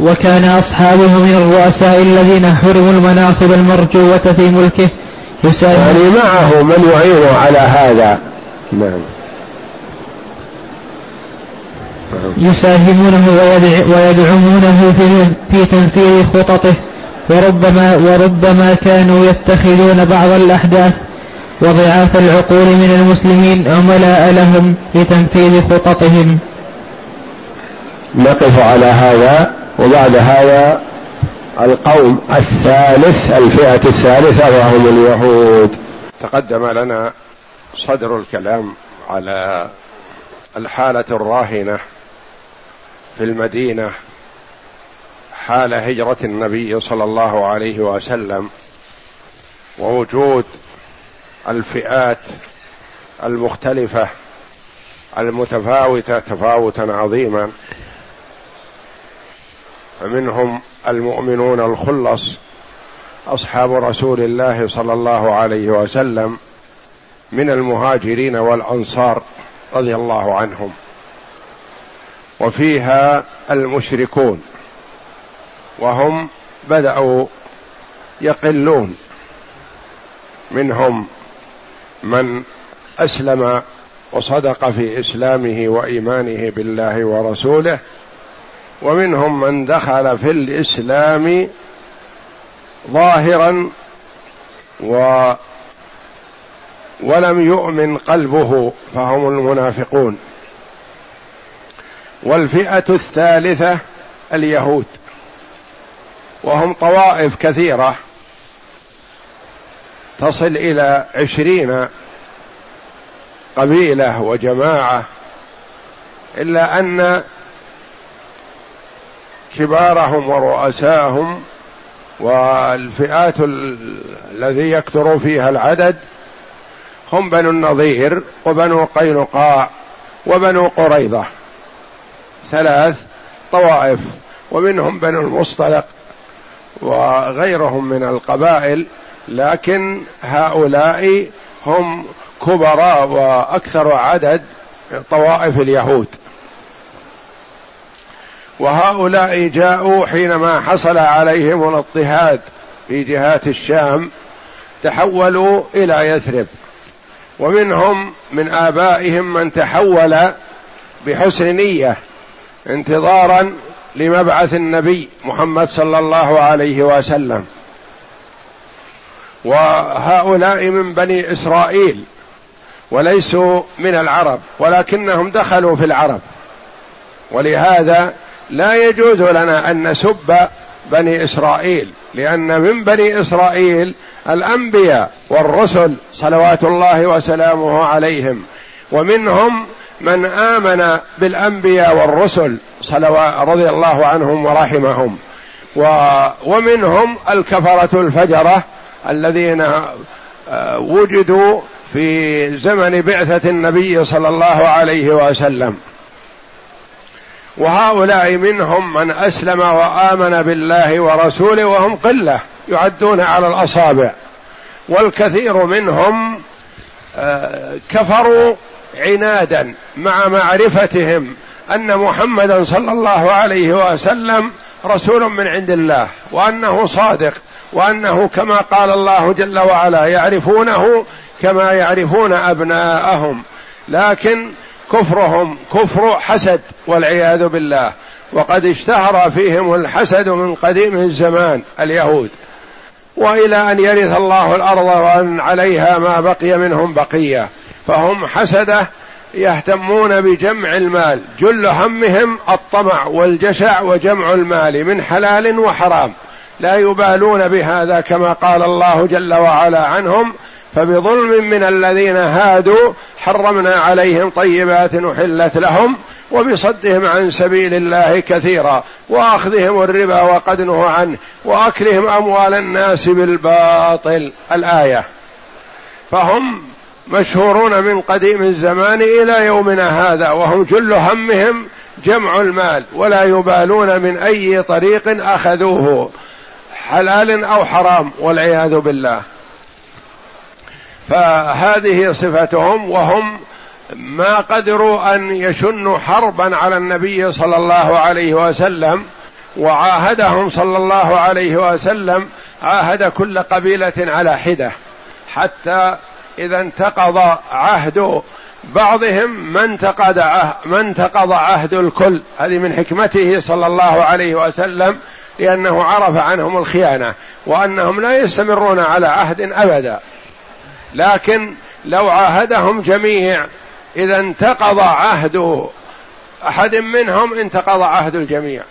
وكان أصحابه من الرؤساء الذين حرموا المناصب المرجوة في ملكه يعني معه من يعينه على هذا. نعم. يساهمونه ويدعمونه في تنفيذ خططه وربما وربما كانوا يتخذون بعض الأحداث وضعاف العقول من المسلمين عملاء لهم لتنفيذ خططهم. نقف على هذا وبعد هذا القوم الثالث الفئة الثالثة وهم اليهود. تقدم لنا صدر الكلام على الحالة الراهنة في المدينة حال هجرة النبي صلى الله عليه وسلم ووجود الفئات المختلفة المتفاوتة تفاوتا عظيما. فمنهم المؤمنون الخلص أصحاب رسول الله صلى الله عليه وسلم من المهاجرين والأنصار رضي الله عنهم. وفيها المشركون. وهم بدأوا يقلون. منهم من أسلم وصدق في إسلامه وإيمانه بالله ورسوله ومنهم من دخل في الإسلام ظاهرا و ولم يؤمن قلبه فهم المنافقون. والفئة الثالثة اليهود وهم طوائف كثيرة. تصل إلى عشرين قبيلة وجماعة إلا أن كبارهم ورؤساهم والفئات الذي يكثر فيها العدد هم بنو النظير وبنو قينقاع وبنو قريضة ثلاث طوائف ومنهم بنو المصطلق وغيرهم من القبائل لكن هؤلاء هم كبراء وأكثر عدد طوائف اليهود. وهؤلاء جاءوا حينما حصل عليهم الاضطهاد في جهات الشام تحولوا إلى يثرب. ومنهم من آبائهم من تحول بحسن نية انتظارا لمبعث النبي محمد صلى الله عليه وسلم. وهؤلاء من بني إسرائيل وليسوا من العرب ولكنهم دخلوا في العرب. ولهذا لا يجوز لنا أن نسب بني إسرائيل لأن من بني إسرائيل الأنبياء والرسل صلوات الله وسلامه عليهم ومنهم من آمن بالأنبياء والرسل صلوات رضي الله عنهم ورحمهم ومنهم الكفرة الفجرة الذين آه، وجدوا في زمن بعثة النبي صلى الله عليه وسلم. وهؤلاء منهم من أسلم وآمن بالله ورسوله وهم قلة يعدون على الأصابع. والكثير منهم آه، كفروا عنادا مع معرفتهم أن محمدا صلى الله عليه وسلم رسول من عند الله وأنه صادق. وأنه كما قال الله جل وعلا يعرفونه كما يعرفون أبناءهم. لكن كفرهم كفر حسد والعياذ بالله. وقد اشتهر فيهم الحسد من قديم الزمان اليهود. وإلى أن يرث الله الأرض وأن عليها ما بقي منهم بقية. فهم حسده يهتمون بجمع المال. جل همهم الطمع والجشع وجمع المال من حلال وحرام. لا يبالون بهذا كما قال الله جل وعلا عنهم فبظلم من الذين هادوا حرمنا عليهم طيبات أحلت لهم وبصدهم عن سبيل الله كثيرا وأخذهم الربا وقد نهوا عنه وأكلهم أموال الناس بالباطل. الآية. فهم مشهورون من قديم الزمان إلى يومنا هذا وهم جل همهم جمع المال ولا يبالون من أي طريق أخذوه. حلال أو حرام والعياذ بالله. فهذه صفتهم وهم ما قدروا أن يشنوا حربا على النبي صلى الله عليه وسلم وعاهدهم صلى الله عليه وسلم عاهد كل قبيلة على حدة. حتى إذا انتقض عهد بعضهم ما ما انتقض عهد الكل. هذه من حكمته صلى الله عليه وسلم. لأنه عرف عنهم الخيانة وأنهم لا يستمرون على عهد أبدا. لكن لو عاهدهم جميع إذا انتقض عهد أحد منهم انتقض عهد الجميع.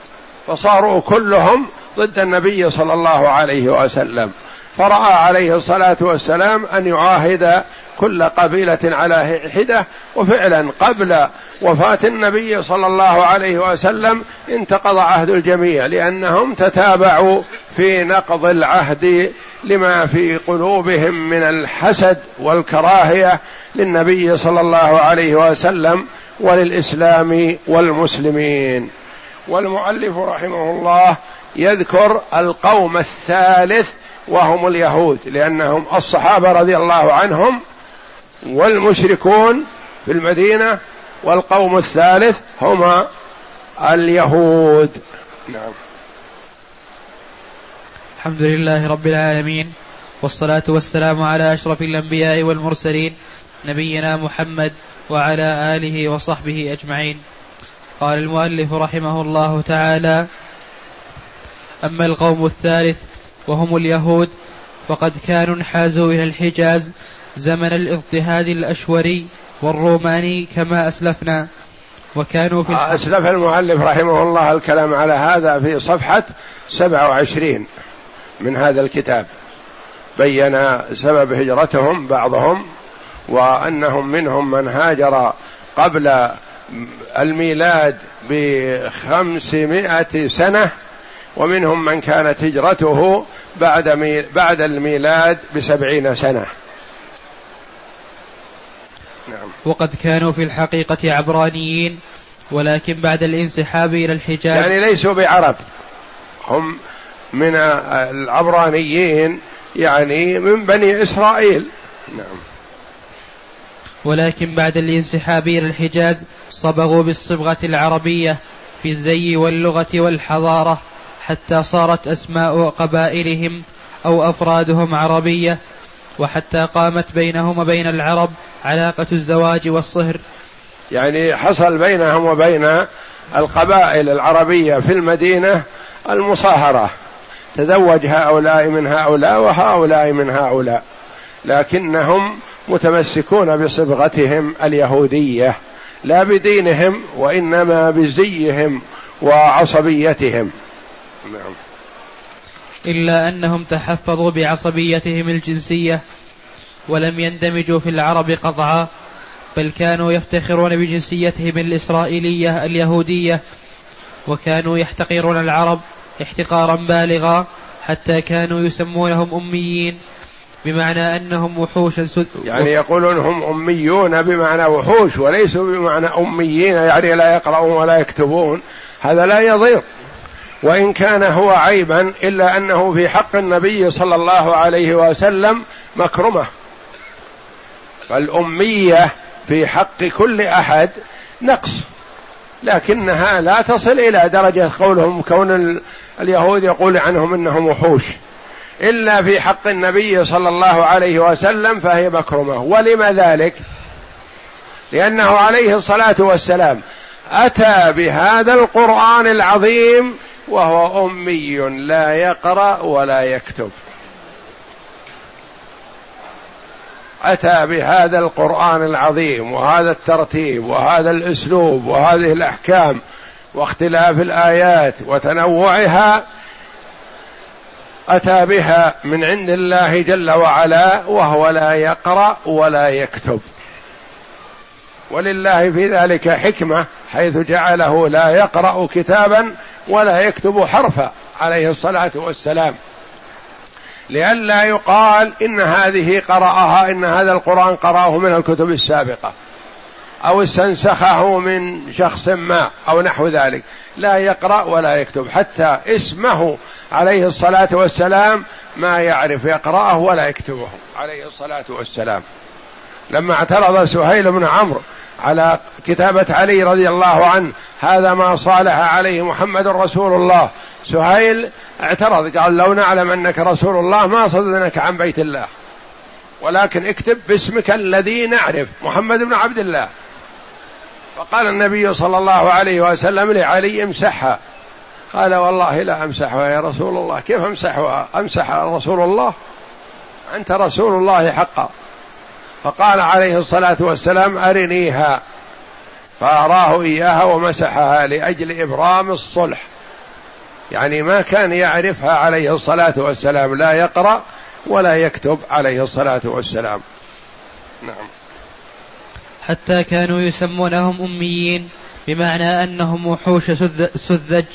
فصاروا كلهم ضد النبي صلى الله عليه وسلم. فرأى عليه الصلاة والسلام أن يعاهد كل قبيلة على حدة وفعلا قبل وفاة النبي صلى الله عليه وسلم انتقض عهد الجميع لأنهم تتابعوا في نقض العهد لما في قلوبهم من الحسد والكراهية للنبي صلى الله عليه وسلم وللإسلام والمسلمين. والمؤلف رحمه الله يذكر القوم الثالث وهم اليهود لأنهم الصحابة رضي الله عنهم والمشركون في المدينة والقوم الثالث هما اليهود. نعم. الحمد لله رب العالمين والصلاة والسلام على أشرف الأنبياء والمرسلين نبينا محمد وعلى آله وصحبه أجمعين. قال المؤلف رحمه الله تعالى أما القوم الثالث وهم اليهود فقد كانوا انحازوا إلى الحجاز زمن الاضطهاد الأشوري والروماني كما أسلفنا. وكانوا في أسلف المؤلف رحمه الله الكلام على هذا في صفحة 27 من هذا الكتاب. بين سبب هجرتهم بعضهم وأنهم منهم من هاجر قبل الميلاد بخمسمائة سنة ومنهم من كانت هجرته بعد بعد الميلاد بسبعين سنة. نعم. وقد كانوا في الحقيقة عبرانيين ولكن بعد الانسحاب إلى الحجاز يعني ليسوا بعرب. هم من العبرانيين يعني من بني إسرائيل. نعم. ولكن بعد الانسحاب إلى الحجاز صبغوا بالصبغة العربية في الزي واللغة والحضارة حتى صارت أسماء قبائلهم أو أفرادهم عربية وحتى قامت بينهم وبين العرب علاقة الزواج والصهر. يعني حصل بينهم وبين القبائل العربية في المدينة المصاهرة. تزوج هؤلاء من هؤلاء وهؤلاء من هؤلاء. لكنهم متمسكون بصبغتهم اليهودية. لا بدينهم وإنما بزيهم وعصبيتهم. نعم. إلا أنهم تحفظوا بعصبيتهم الجنسية. ولم يندمجوا في العرب قطعا بل كانوا يفتخرون بجنسيتهم الإسرائيلية اليهودية وكانوا يحتقرون العرب احتقارا بالغا حتى كانوا يسمونهم أميين بمعنى أنهم وحوش يعني يقولون هم أميون بمعنى وحوش وليسوا بمعنى أميين يعني لا يقرؤون ولا يكتبون هذا لا يضير. وإن كان هو عيبا إلا أنه في حق النبي صلى الله عليه وسلم مكرمة. فالأمية في حق كل أحد نقص لكنها لا تصل إلى درجة قولهم كون اليهود يقول عنهم إنهم وحوش. إلا في حق النبي صلى الله عليه وسلم فهي مكرمة ولم ذلك؟ لأنه عليه الصلاة والسلام أتى بهذا القرآن العظيم وهو أمي لا يقرأ ولا يكتب. أتى بهذا القرآن العظيم وهذا الترتيب وهذا الأسلوب وهذه الأحكام واختلاف الآيات وتنوعها أتى بها من عند الله جل وعلا وهو لا يقرأ ولا يكتب. ولله في ذلك حكمة حيث جعله لا يقرأ كتابا ولا يكتب حرفا عليه الصلاة والسلام. لئلا يقال إن هذه قرأها إن هذا القرآن قرأه من الكتب السابقة أو استنسخه من شخص ما أو نحو ذلك. لا يقرأ ولا يكتب حتى اسمه عليه الصلاة والسلام ما يعرف يقرأه ولا يكتبه عليه الصلاة والسلام. لما اعترض سهيل بن عمرو على كتابة علي رضي الله عنه هذا ما صالح عليه محمد رسول الله سهيل اعترض قال لو نعلم أنك رسول الله ما صددناك عن بيت الله. ولكن اكتب باسمك الذي نعرف محمد بن عبد الله. فقال النبي صلى الله عليه وسلم لعلي امسحها. قال والله لا امسحها يا رسول الله. كيف امسحها؟ امسح رسول الله؟ أنت رسول الله حقا. فقال عليه الصلاة والسلام أرنيها. فأراه إياها ومسحها لأجل إبرام الصلح. يعني ما كان يعرفها عليه الصلاة والسلام لا يقرأ ولا يكتب عليه الصلاة والسلام. نعم. حتى كانوا يسمونهم أميين بمعنى أنهم وحوش سذج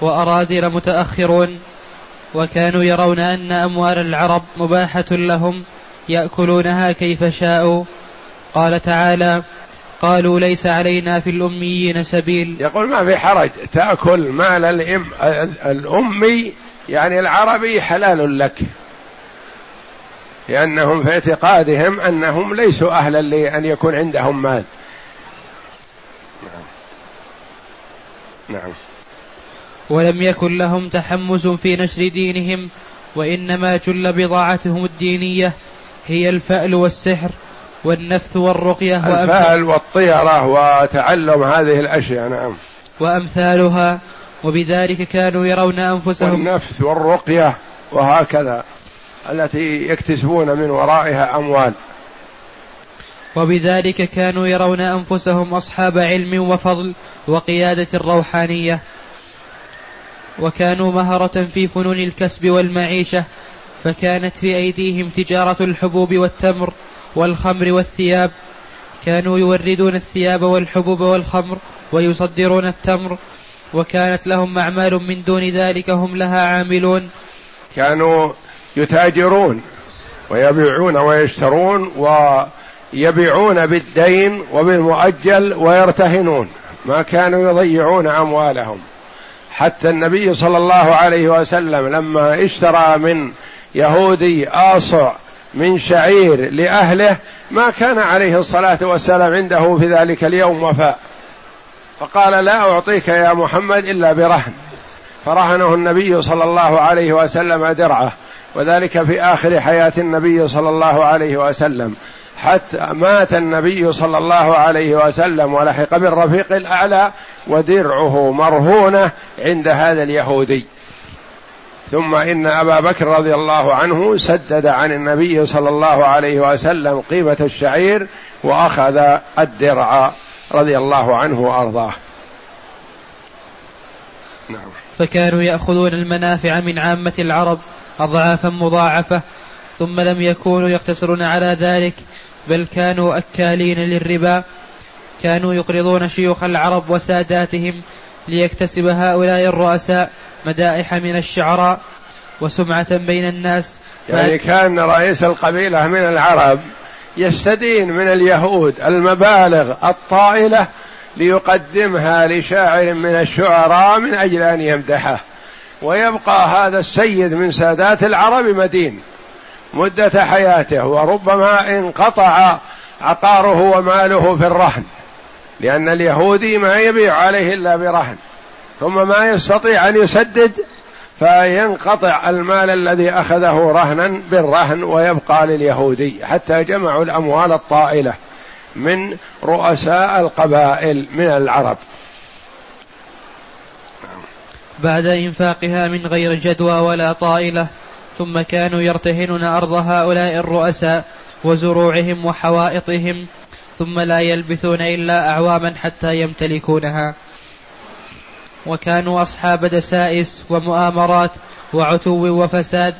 وأرادل متأخرون وكانوا يرون أن أموال العرب مباحة لهم يأكلونها كيف شاءوا. قال تعالى قالوا ليس علينا في الأميين سبيل. يقول ما في حرج تأكل مال الأم الأمي يعني العربي حلال لك. لأنهم في اعتقادهم أنهم ليسوا أهلا لأن يكون عندهم مال. نعم. نعم. ولم يكن لهم تحمس في نشر دينهم وإنما جل بضاعتهم الدينية هي الفأل والسحر. والنفث والرقية الفأل والطيرة وتعلم هذه الأشياء نعم. وأمثالها وبذلك كانوا يرون أنفسهم والنفث والرقية وهكذا التي يكتسبون من ورائها أموال. وبذلك كانوا يرون أنفسهم أصحاب علم وفضل وقيادة روحانية. وكانوا مهره في فنون الكسب والمعيشة فكانت في أيديهم تجارة الحبوب والتمر. والخمر والثياب. كانوا يوردون الثياب والحبوب والخمر ويصدرون التمر. وكانت لهم أعمال من دون ذلك هم لها عاملون. كانوا يتاجرون ويبيعون ويشترون ويبيعون بالدين وبالمؤجل ويرتهنون. ما كانوا يضيعون أموالهم. حتى النبي صلى الله عليه وسلم لما اشترى من يهودي آصع من شعير لأهله ما كان عليه الصلاة والسلام عنده في ذلك اليوم وفاء. فقال لا أعطيك يا محمد إلا برهن. فرهنه النبي صلى الله عليه وسلم درعة. وذلك في آخر حياة النبي صلى الله عليه وسلم. حتى مات النبي صلى الله عليه وسلم ولحق بالرفيق الأعلى ودرعه مرهونة عند هذا اليهودي. ثم إن أبا بكر رضي الله عنه سدد عن النبي صلى الله عليه وسلم قيمة الشعير وأخذ الدرع رضي الله عنه وأرضاه. نعم. فكانوا يأخذون المنافع من عامة العرب أضعافا مضاعفة ثم لم يكونوا يقتصرون على ذلك بل كانوا أكالين للربا. كانوا يقرضون شيوخ العرب وساداتهم ليكتسب هؤلاء الرؤساء مدائح من الشعراء وسمعة بين الناس. يعني كان رئيس القبيلة من العرب يستدين من اليهود المبالغ الطائلة ليقدمها لشاعر من الشعراء من أجل أن يمدحه. ويبقى هذا السيد من سادات العرب مدين مدة حياته وربما انقطع عقاره وماله في الرهن لأن اليهودي ما يبيع عليه إلا برهن. ثم ما يستطيع أن يسدد فينقطع المال الذي أخذه رهنا بالرهن ويبقى لليهودي حتى جمعوا الأموال الطائلة من رؤساء القبائل من العرب. بعد إنفاقها من غير جدوى ولا طائلة ثم كانوا يرتهنون أرض هؤلاء الرؤساء وزروعهم وحوائطهم ثم لا يلبثون إلا أعواما حتى يمتلكونها. وكانوا أصحاب دسائس ومؤامرات وعتو وفساد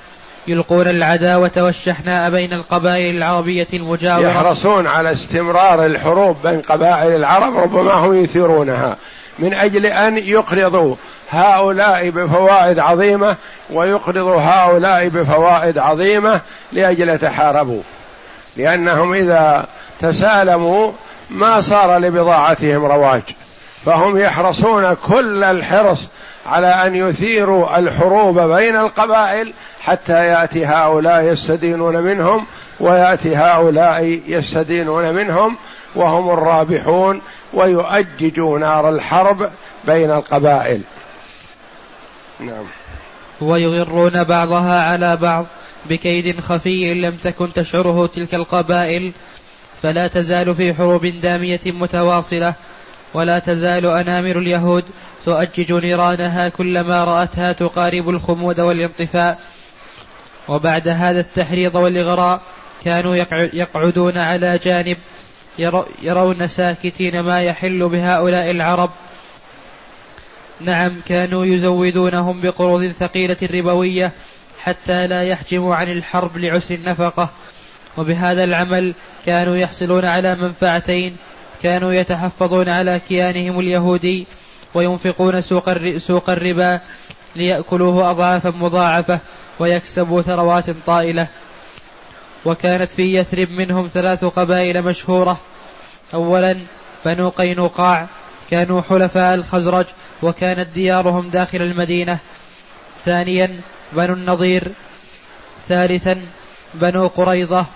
يلقون العداوة والشحناء بين القبائل العربية المجاورة. يحرصون على استمرار الحروب بين قبائل العرب ربما هم يثيرونها من أجل أن يقرضوا هؤلاء بفوائد عظيمة ويقرضوا هؤلاء بفوائد عظيمة لأجل يتحاربوا لأنهم إذا تسالموا ما صار لبضاعتهم رواج. فهم يحرصون كل الحرص على أن يثيروا الحروب بين القبائل حتى يأتي هؤلاء يستدينون منهم ويأتي هؤلاء يستدينون منهم وهم الرابحون ويؤججوا نار الحرب بين القبائل. نعم. ويغرون بعضها على بعض بكيد خفي لم تكن تشعره تلك القبائل فلا تزال في حروب دامية متواصلة. ولا تزال أنامر اليهود تؤجج نيرانها كلما رأتها تقارب الخمود والانطفاء. وبعد هذا التحريض والإغراء كانوا يقعدون على جانب يرون ساكتين ما يحل بهؤلاء العرب. نعم كانوا يزودونهم بقروض ثقيلة ربوية حتى لا يحجموا عن الحرب لعسر النفقة وبهذا العمل كانوا يحصلون على منفعتين كانوا يتحفظون على كيانهم اليهودي وينفقون سوق سوق الربا ليأكلوه أضعافا مضاعفة ويكسبوا ثروات طائلة. وكانت في يثرب منهم ثلاث قبائل مشهورة. أولا بنو قينقاع كانوا حلفاء الخزرج وكانت ديارهم داخل المدينة. ثانيا بنو النضير. ثالثا بنو قريظة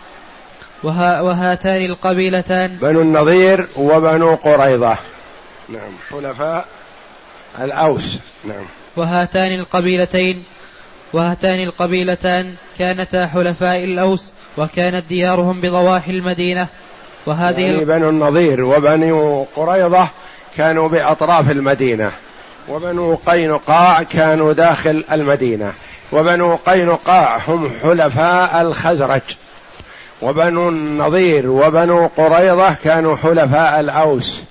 وها وهاتان القبيلتان. بنو النضير وبنو قريظة. نعم حلفاء الأوس. نعم. وهاتان القبيلتين وهاتان القبيلتان كانتا حلفاء الأوس وكانت ديارهم بضواحي المدينة. وهذه يعني بنو النضير وبنو قريظة كانوا بأطراف المدينة وبنو قينقاع كانوا داخل المدينة وبنو قينقاع هم حلفاء الخزرج. وبنو النضير وبنو قريظة كانوا حلفاء الأوس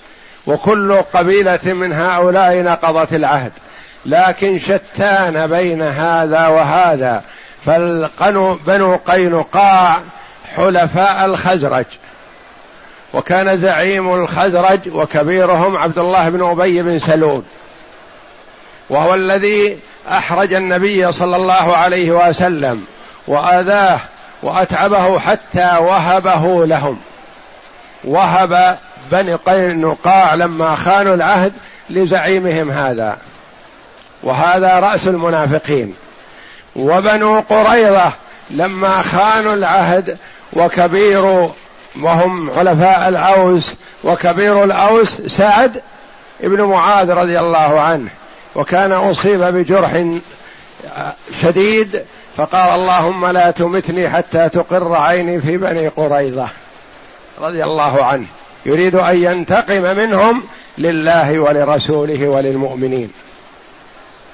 وكل قبيلة من هؤلاء نقضت العهد لكن شتان بين هذا وهذا. فالقنو بنو قينقاع حلفاء الخزرج وكان زعيم الخزرج وكبيرهم عبد الله بن أبي بن سلول وهو الذي أحرج النبي صلى الله عليه وسلم وأذاه وأتعبه حتى وهبه لهم. وهب بني قينقاع لما خانوا العهد لزعيمهم هذا. وهذا رأس المنافقين. وبنو قريظة لما خانوا العهد وكبير وهم حلفاء الأوس وكبير الأوس سعد ابن معاذ رضي الله عنه. وكان أصيب بجرح شديد فقال اللهم لا تمتني حتى تقر عيني في بني قريظة. رضي الله عنه. يريد أن ينتقم منهم لله ولرسوله وللمؤمنين.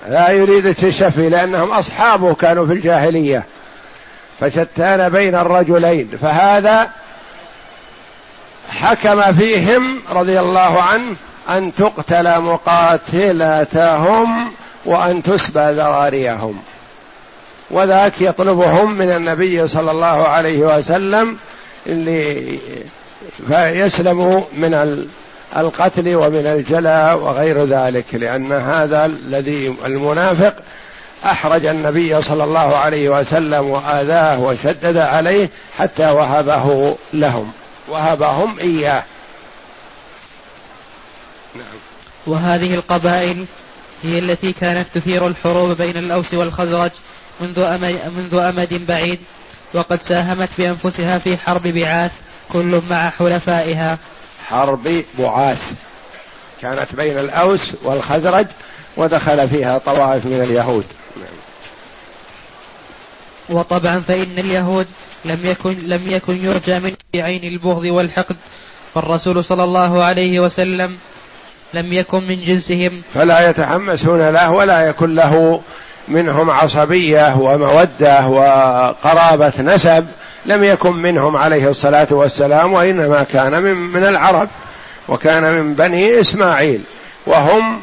لا يريد التشفي لأنهم اصحابه كانوا في الجاهلية. فشتان بين الرجلين. فهذا حكم فيهم رضي الله عنه أن تقتل مقاتلتهم وأن تسبى ذراريهم. وذاك يطلبهم من النبي صلى الله عليه وسلم فيسلم من القتل ومن الجلاء وغير ذلك لأن هذا الذي المنافق أحرج النبي صلى الله عليه وسلم وآذاه وشدد عليه حتى وهبه لهم وهبهم إياه نعم. وهذه القبائل هي التي كانت تثير الحروب بين الأوس والخزرج منذ أمد, منذ أمد بعيد وقد ساهمت بأنفسها في حرب بعاث كل مع حلفائها. حرب بعاث. كانت بين الأوس والخزرج ودخل فيها طوائف من اليهود. وطبعا فإن اليهود لم يكن لم يكن يرجى من بعين البغض والحقد فالرسول صلى الله عليه وسلم لم يكن من جنسهم. فلا يتحمسون له ولا يكن له منهم عصبية ومودة وقرابة نسب لم يكن منهم عليه الصلاة والسلام وإنما كان من من العرب وكان من بني إسماعيل وهم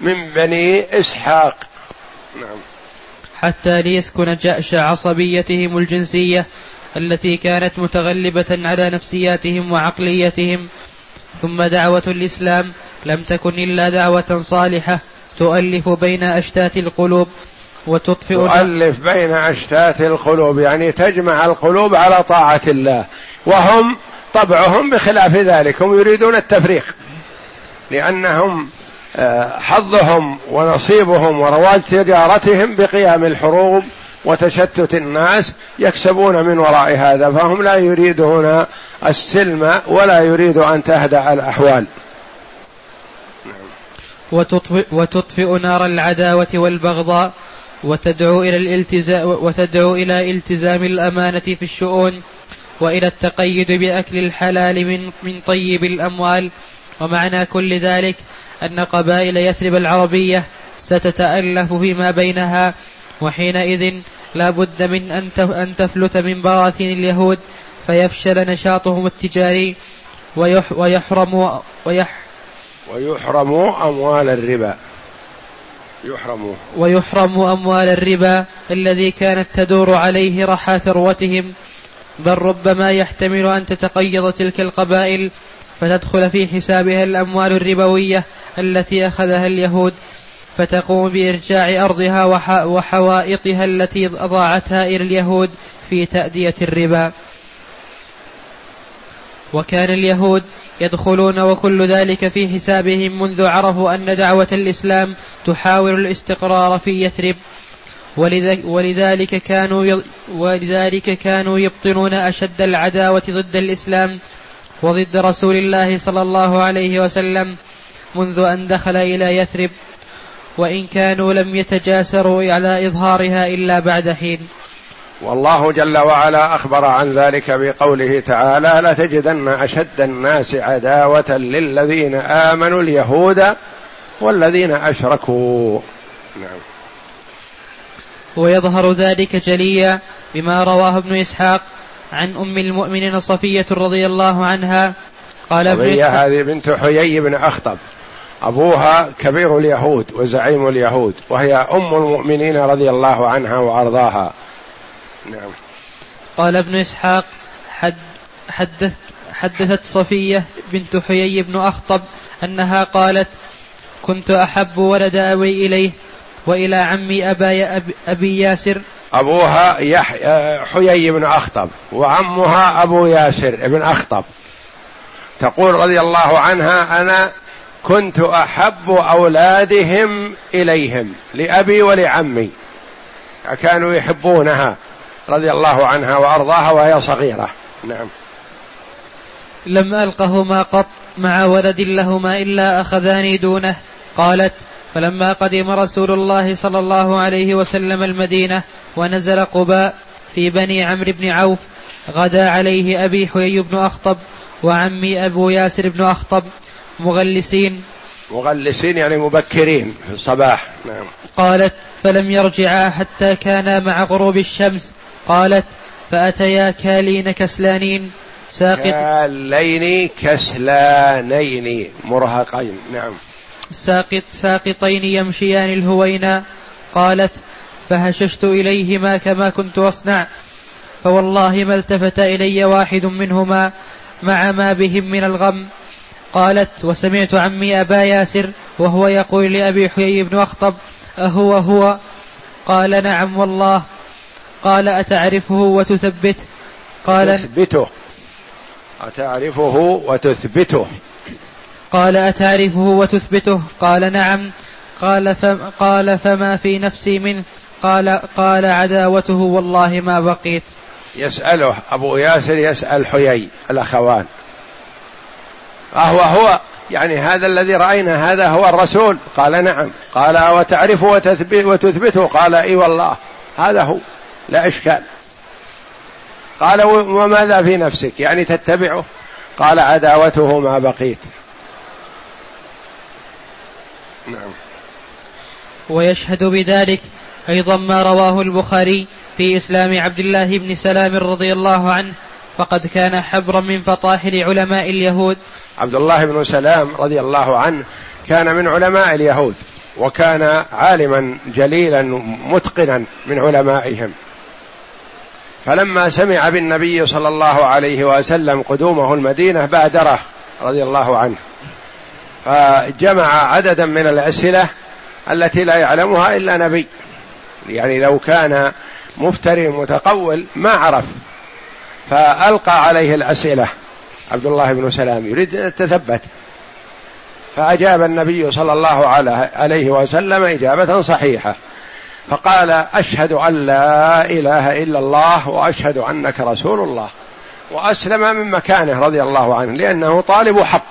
من بني إسحاق. نعم. حتى ليسكن جأش عصبيتهم الجنسية التي كانت متغلبة على نفسياتهم وعقليتهم ثم دعوة الإسلام لم تكن إلا دعوة صالحة. تؤلف بين أشتات القلوب وتطفئ تؤلف بين أشتات القلوب يعني تجمع القلوب على طاعة الله وهم طبعهم بخلاف ذلك هم يريدون التفريق لأنهم آه، حظهم ونصيبهم ورواج تجارتهم بقيام الحروب وتشتت الناس يكسبون من وراء هذا فهم لا يريدون السلم ولا يريد أن تهدأ الأحوال. وتطفئ, وتطفئ نار العداوة والبغضاء وتدعو إلى الالتزام وتدعو إلى التزام الأمانة في الشؤون وإلى التقيد بأكل الحلال من من طيب الأموال. ومعنى كل ذلك أن قبائل يثرب العربية ستتألف فيما بينها وحينئذ لا بد من أن تفلت من براثين اليهود فيفشل نشاطهم التجاري ويح ويحرم ويح ويحرم أموال الربا. يحرم. ويحرم أموال الربا الذي كانت تدور عليه رحى ثروتهم. بل ربما يحتمل أن تتقيض تلك القبائل فتدخل في حسابها الأموال الربوية التي أخذها اليهود. فتقوم بإرجاع أرضها وحوائطها التي أضاعتها إلى اليهود في تأدية الربا. وكان اليهود يدخلون وكل ذلك في حسابهم منذ عرفوا أن دعوة الإسلام تحاول الاستقرار في يثرب. ولذلك كانوا ولذلك كانوا يبطنون أشد العداوة ضد الإسلام وضد رسول الله صلى الله عليه وسلم منذ أن دخل إلى يثرب. وإن كانوا لم يتجاسروا على إظهارها إلا بعد حين. والله جل وعلا أخبر عن ذلك بقوله تعالى لتجدن أشد الناس عداوة للذين آمنوا اليهود والذين أشركوا. نعم. ويظهر ذلك جليا بما رواه ابن إسحاق عن أم المؤمنين صفية رضي الله عنها. قال ابن إسحاق هذه بنت حيي بن أخطب. أبوها كبير اليهود وزعيم اليهود وهي أم المؤمنين رضي الله عنها وأرضاها. نعم. قال ابن إسحاق حد حدثت حدثت صفية بنت حيي بن أخطب أنها قالت كنت أحب ولد أبي إليه وإلى عمي أبا أبي ياسر. أبوها يحيى حيي بن أخطب وعمها أبو ياسر بن أخطب. تقول رضي الله عنها أنا كنت أحب أولادهم إليهم لأبي ولعمي. كانوا يحبونها. رضي الله عنها وأرضاها وهي صغيرة. نعم. لم ألقهما قط مع ولد لهما إلا اخذاني دونه. قالت فلما قدم رسول الله صلى الله عليه وسلم المدينة ونزل قباء في بني عمرو بن عوف غدا عليه أبي حيي بن أخطب وعمي أبو ياسر بن أخطب مغلسين. مغلسين يعني مبكرين في الصباح. نعم. قالت فلم يرجعا حتى كانا مع غروب الشمس قالت فأتيا كالين كسلانين. ساقط. كالين كسلانين. مرهقين. نعم. ساقط ساقطين يمشيان الهوينا. قالت فهششت إليهما كما كنت أصنع. فوالله ما التفت إلي واحد منهما مع ما بهم من الغم. قالت وسمعت عمي أبا ياسر وهو يقول لأبي حيي بن أخطب أهو هو؟ قال نعم والله. قال أتعرفه وتثبته قال تثبته. أتعرفه وتثبته. قال أتعرفه وتثبته؟ قال نعم. قال فما, قال فما في نفسي منه قال قال عداوته والله ما بقيت. يسأله أبو ياسر يسأل حيي الأخوان. أهو هو يعني هذا الذي رأينا هذا هو الرسول. قال نعم. قال وتعرفه وتثبته؟ قال إي والله هذا هو. لا إشكال. قال وماذا في نفسك؟ يعني تتبعه. قال عداوته ما بقيت. نعم. ويشهد بذلك أيضا ما رواه البخاري في إسلام عبد الله بن سلام رضي الله عنه فقد كان حبرا من فطاحل علماء اليهود. عبد الله بن سلام رضي الله عنه كان من علماء اليهود وكان عالما جليلا متقنا من علمائهم. فلما سمع بالنبي صلى الله عليه وسلم قدومه المدينة بادره رضي الله عنه. فجمع عددا من الأسئلة التي لا يعلمها إلا نبي. يعني لو كان مفتري متقول ما عرف. فألقى عليه الأسئلة. عبد الله بن سلام يريد أن يتثبت. فأجاب النبي صلى الله عليه وسلم إجابة صحيحة. فقال أشهد أن لا إله إلا الله وأشهد أنك رسول الله وأسلم من مكانه رضي الله عنه لأنه طالب حق.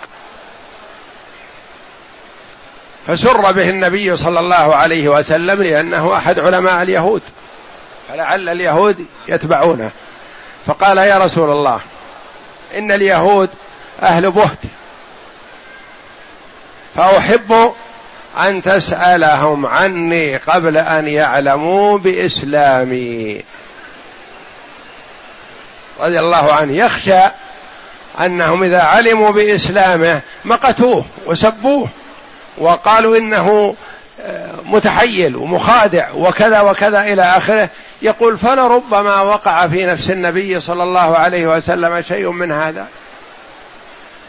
فسر به النبي صلى الله عليه وسلم لأنه أحد علماء اليهود فلعل اليهود يتبعونه. فقال يا رسول الله إن اليهود أهل بهت فأحب أن تسألهم عني قبل أن يعلموا بإسلامي. رضي الله عنه. يخشى أنهم إذا علموا بإسلامه مقتوه وسبوه وقالوا إنه آه، متحيل ومخادع وكذا وكذا إلى آخره. يقول فلربما وقع في نفس النبي صلى الله عليه وسلم شيء من هذا.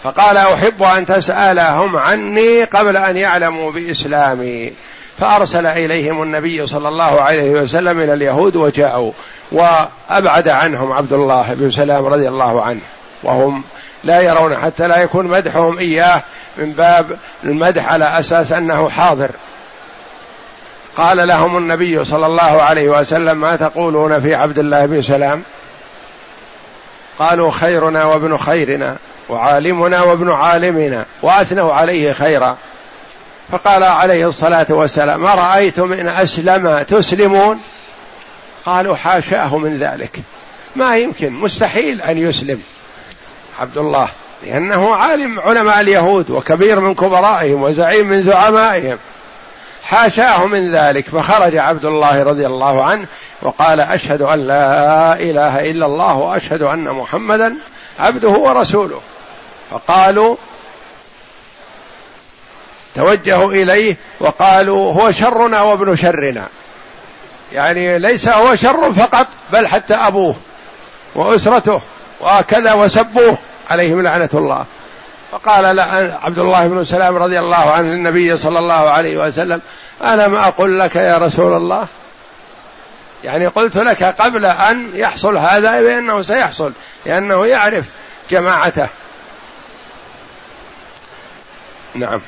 فقال أحب أن تسألهم عني قبل أن يعلموا بإسلامي. فأرسل إليهم النبي صلى الله عليه وسلم إلى اليهود وجاءوا وأبعد عنهم عبد الله بن سلام رضي الله عنه. وهم لا يرون حتى لا يكون مدحهم إياه من باب المدح على أساس أنه حاضر. قال لهم النبي صلى الله عليه وسلم ما تقولون في عبد الله بن سلام؟ قالوا خيرنا وابن خيرنا. وعالمنا وابن عالمنا وأثنوا عليه خيرا. فقال عليه الصلاة والسلام ما رأيتم إن أسلم تسلمون؟ قالوا حاشاه من ذلك. ما يمكن مستحيل أن يسلم. عبد الله لأنه عالم علماء اليهود وكبير من كبرائهم وزعيم من زعمائهم. حاشاه من ذلك فخرج عبد الله رضي الله عنه وقال أشهد أن لا إله إلا الله وأشهد أن محمدا عبده ورسوله. فقالوا توجهوا إليه وقالوا هو شرنا وابن شرنا. يعني ليس هو شر فقط بل حتى أبوه وأسرته وكذا وسبوه عليهم لعنة الله. فقال عبد الله بن سلام رضي الله عنه للنبي صلى الله عليه وسلم أنا ما أقول لك يا رسول الله؟ يعني قلت لك قبل أن يحصل هذا بأنه سيحصل لأنه يعرف جماعته. نعم.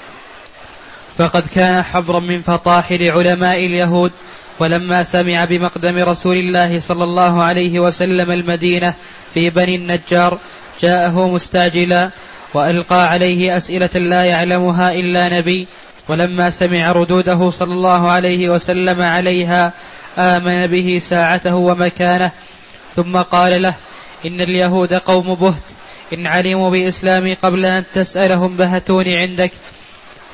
فقد كان حبرا من فطاحل علماء اليهود ولما سمع بمقدم رسول الله صلى الله عليه وسلم المدينة في بني النجار جاءه مستعجلا وألقى عليه أسئلة لا يعلمها إلا نبي ولما سمع ردوده صلى الله عليه وسلم عليها آمن به ساعته ومكانه ثم قال له إن اليهود قوم بهت إن علموا بإسلامي قبل أن تسألهم بهتوني عندك.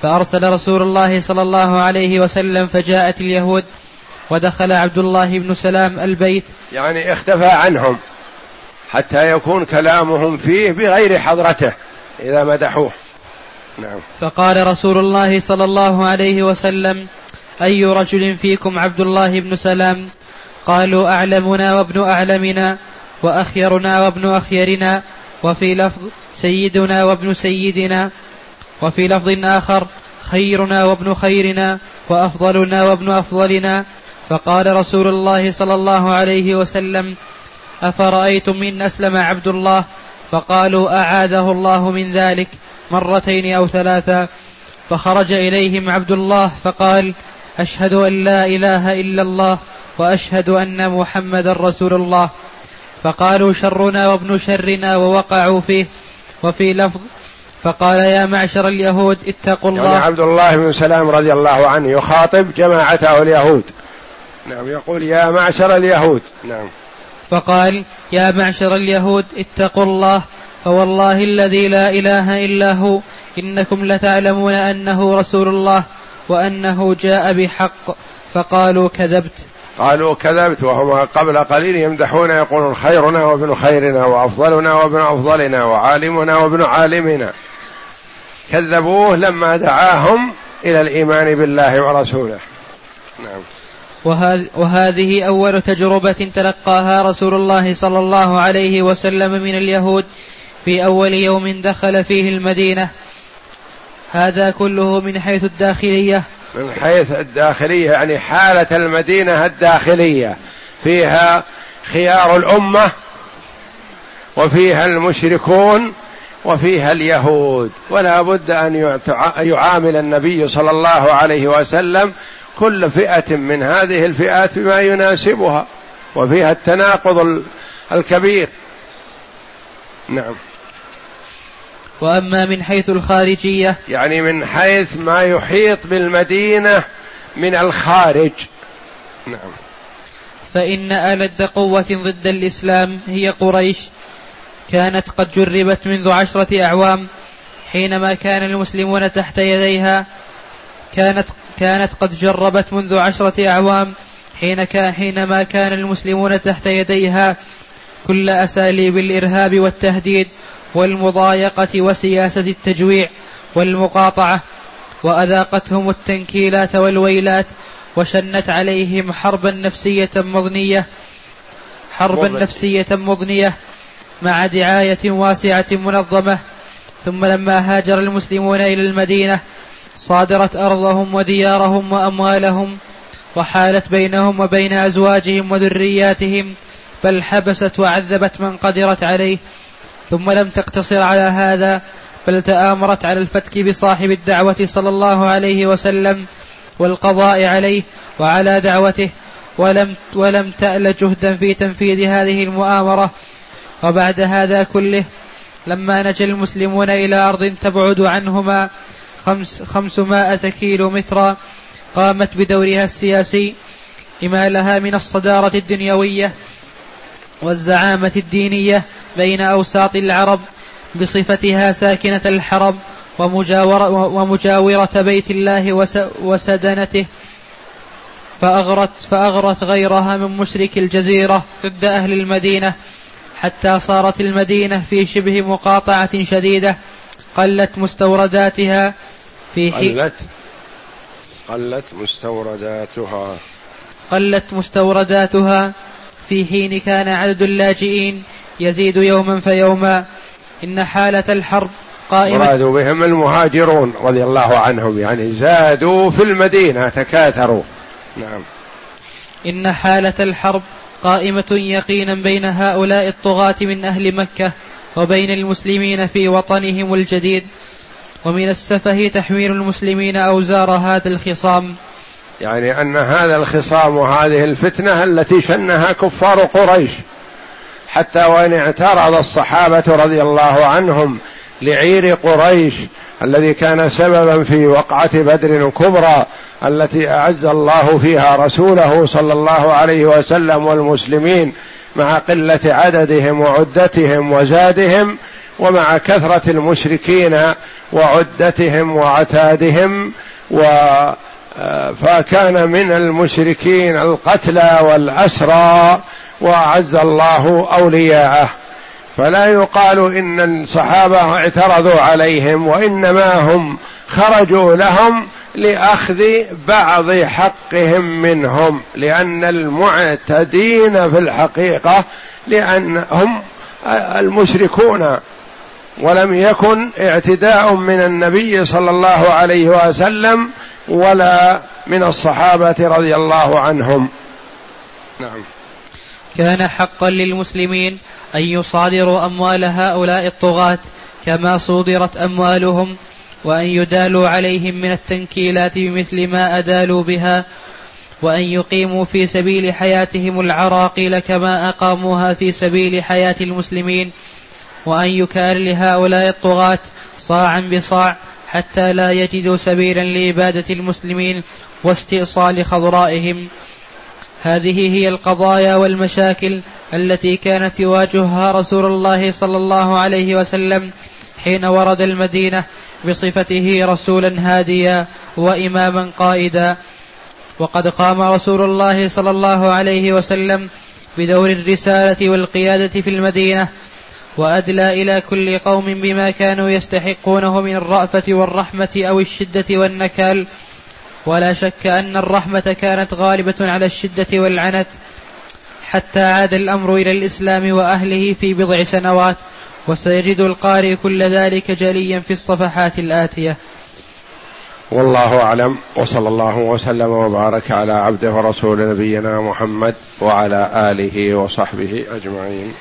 فأرسل رسول الله صلى الله عليه وسلم فجاءت اليهود ودخل عبد الله بن سلام البيت. يعني اختفى عنهم حتى يكون كلامهم فيه بغير حضرته إذا مدحوه. نعم. فقال رسول الله صلى الله عليه وسلم أي رجل فيكم عبد الله بن سلام؟ قالوا أعلمنا وابن أعلمنا وأخيرنا وابن أخيرنا. وفي لفظ سيدنا وابن سيدنا وفي لفظ آخر خيرنا وابن خيرنا وأفضلنا وابن أفضلنا. فقال رسول الله صلى الله عليه وسلم أفرأيتم إن أسلم عبد الله؟ فقالوا أعاذه الله من ذلك مرتين أو ثلاثا فخرج إليهم عبد الله فقال أشهد أن لا إله إلا الله وأشهد أن محمدا رسول الله. فقالوا شرنا وابن شرنا ووقعوا فيه وفي لفظ فقال يا معشر اليهود اتقوا الله. يعني عبد الله بن سلام رضي الله عنه يخاطب جماعته اليهود. نعم. يقول يا معشر اليهود. نعم. فقال يا معشر اليهود اتقوا الله فوالله الذي لا إله إلا هو إنكم لتعلمون أنه رسول الله وأنه جاء بحق فقالوا كذبت. قالوا كذبت وهم قبل قليل يمدحون يقولون خيرنا وابن خيرنا وأفضلنا وابن أفضلنا وعالمنا وابن عالمنا. كذبوه لما دعاهم إلى الإيمان بالله ورسوله. نعم. وهذه أول تجربة تلقاها رسول الله صلى الله عليه وسلم من اليهود في أول يوم دخل فيه المدينة. هذا كله من حيث الداخلية. من حيث الداخلية يعني حالة المدينة الداخلية. فيها خيار الأمة وفيها المشركون وفيها اليهود. ولا بد أن يعامل النبي صلى الله عليه وسلم كل فئة من هذه الفئات بما يناسبها. وفيها التناقض الكبير. نعم. وأما من حيث الخارجية يعني من حيث ما يحيط بالمدينة من الخارج. نعم. فإن الد قوه ضد الإسلام هي قريش كانت قد جربت منذ عشرة أعوام حينما كان المسلمون تحت يديها. كانت كانت قد جربت منذ عشرة أعوام حين كان حينما كان المسلمون تحت يديها كل أساليب الإرهاب والتهديد. والمضايقة وسياسة التجويع والمقاطعة وأذاقتهم التنكيلات والويلات وشنت عليهم حربا نفسية مضنية حربا نفسية مضنية مع دعاية واسعة منظمة. ثم لما هاجر المسلمون إلى المدينة صادرت أرضهم وديارهم وأموالهم وحالت بينهم وبين أزواجهم وذرياتهم بل حبست وعذبت من قدرت عليه. ثم لم تقتصر على هذا بل تآمرت على الفتك بصاحب الدعوة صلى الله عليه وسلم والقضاء عليه وعلى دعوته ولم ولم تأل جهدا في تنفيذ هذه المؤامرة. وبعد هذا كله لما نجا المسلمون إلى أرض تبعد عنهما خمس خمسمائة كيلو مترا قامت بدورها السياسي لما لها من الصدارة الدنيوية والزعامة الدينية بين أوساط العرب بصفتها ساكنة الحرم ومجاورة, ومجاورة بيت الله وسدنته فأغرت فأغرت غيرها من مشرك الجزيرة ضد أهل المدينة حتى صارت المدينة في شبه مقاطعة شديدة قلت مستورداتها في قلت؟ قلت مستورداتها. قلت مستورداتها في حين كان عدد اللاجئين يزيد يوما فيوما. إن حالة الحرب قائمة. مرادوا بهم المهاجرون رضي الله عنهم يعني زادوا في المدينة تكاثروا. نعم. إن حالة الحرب قائمة يقينا بين هؤلاء الطغاة من أهل مكة وبين المسلمين في وطنهم الجديد. ومن السفه تحميل المسلمين أوزار هذا الخصام. يعني أن هذا الخصام وهذه الفتنة التي شنها كفار قريش. حتى وإن اعترض الصحابة رضي الله عنهم لعير قريش الذي كان سببا في وقعة بدر الكبرى التي أعز الله فيها رسوله صلى الله عليه وسلم والمسلمين مع قلة عددهم وعدتهم وزادهم ومع كثرة المشركين وعدتهم وعتادهم و فكان من المشركين القتلى والأسرى وأعز الله أولياءه. فلا يقال إن الصحابة اعترضوا عليهم وإنما هم خرجوا لهم لأخذ بعض حقهم منهم لأن المعتدين في الحقيقة لأن هم المشركون. ولم يكن اعتداء من النبي صلى الله عليه وسلم ولا من الصحابة رضي الله عنهم. نعم. كان حقا للمسلمين أن يصادروا أموال هؤلاء الطغاة كما صودرت أموالهم وأن يدالوا عليهم من التنكيلات بمثل ما أدالوا بها وأن يقيموا في سبيل حياتهم العراقيل كما أقاموها في سبيل حياة المسلمين وأن يكال لهؤلاء الطغاة صاعا بصاع حتى لا يجدوا سبيلا لإبادة المسلمين واستئصال خضرائهم. هذه هي القضايا والمشاكل التي كانت يواجهها رسول الله صلى الله عليه وسلم حين ورد المدينة بصفته رسولا هاديا وإماما قائدا. وقد قام رسول الله صلى الله عليه وسلم بدور الرسالة والقيادة في المدينة وأدلى إلى كل قوم بما كانوا يستحقونه من الرأفة والرحمة أو الشدة والنكال. ولا شك أن الرحمة كانت غالبة على الشدة والعنت حتى عاد الأمر إلى الإسلام وأهله في بضع سنوات وسيجد القارئ كل ذلك جليا في الصفحات الآتية. والله أعلم وصلى الله وسلم وبارك على عبده ورسول نبينا محمد وعلى آله وصحبه أجمعين.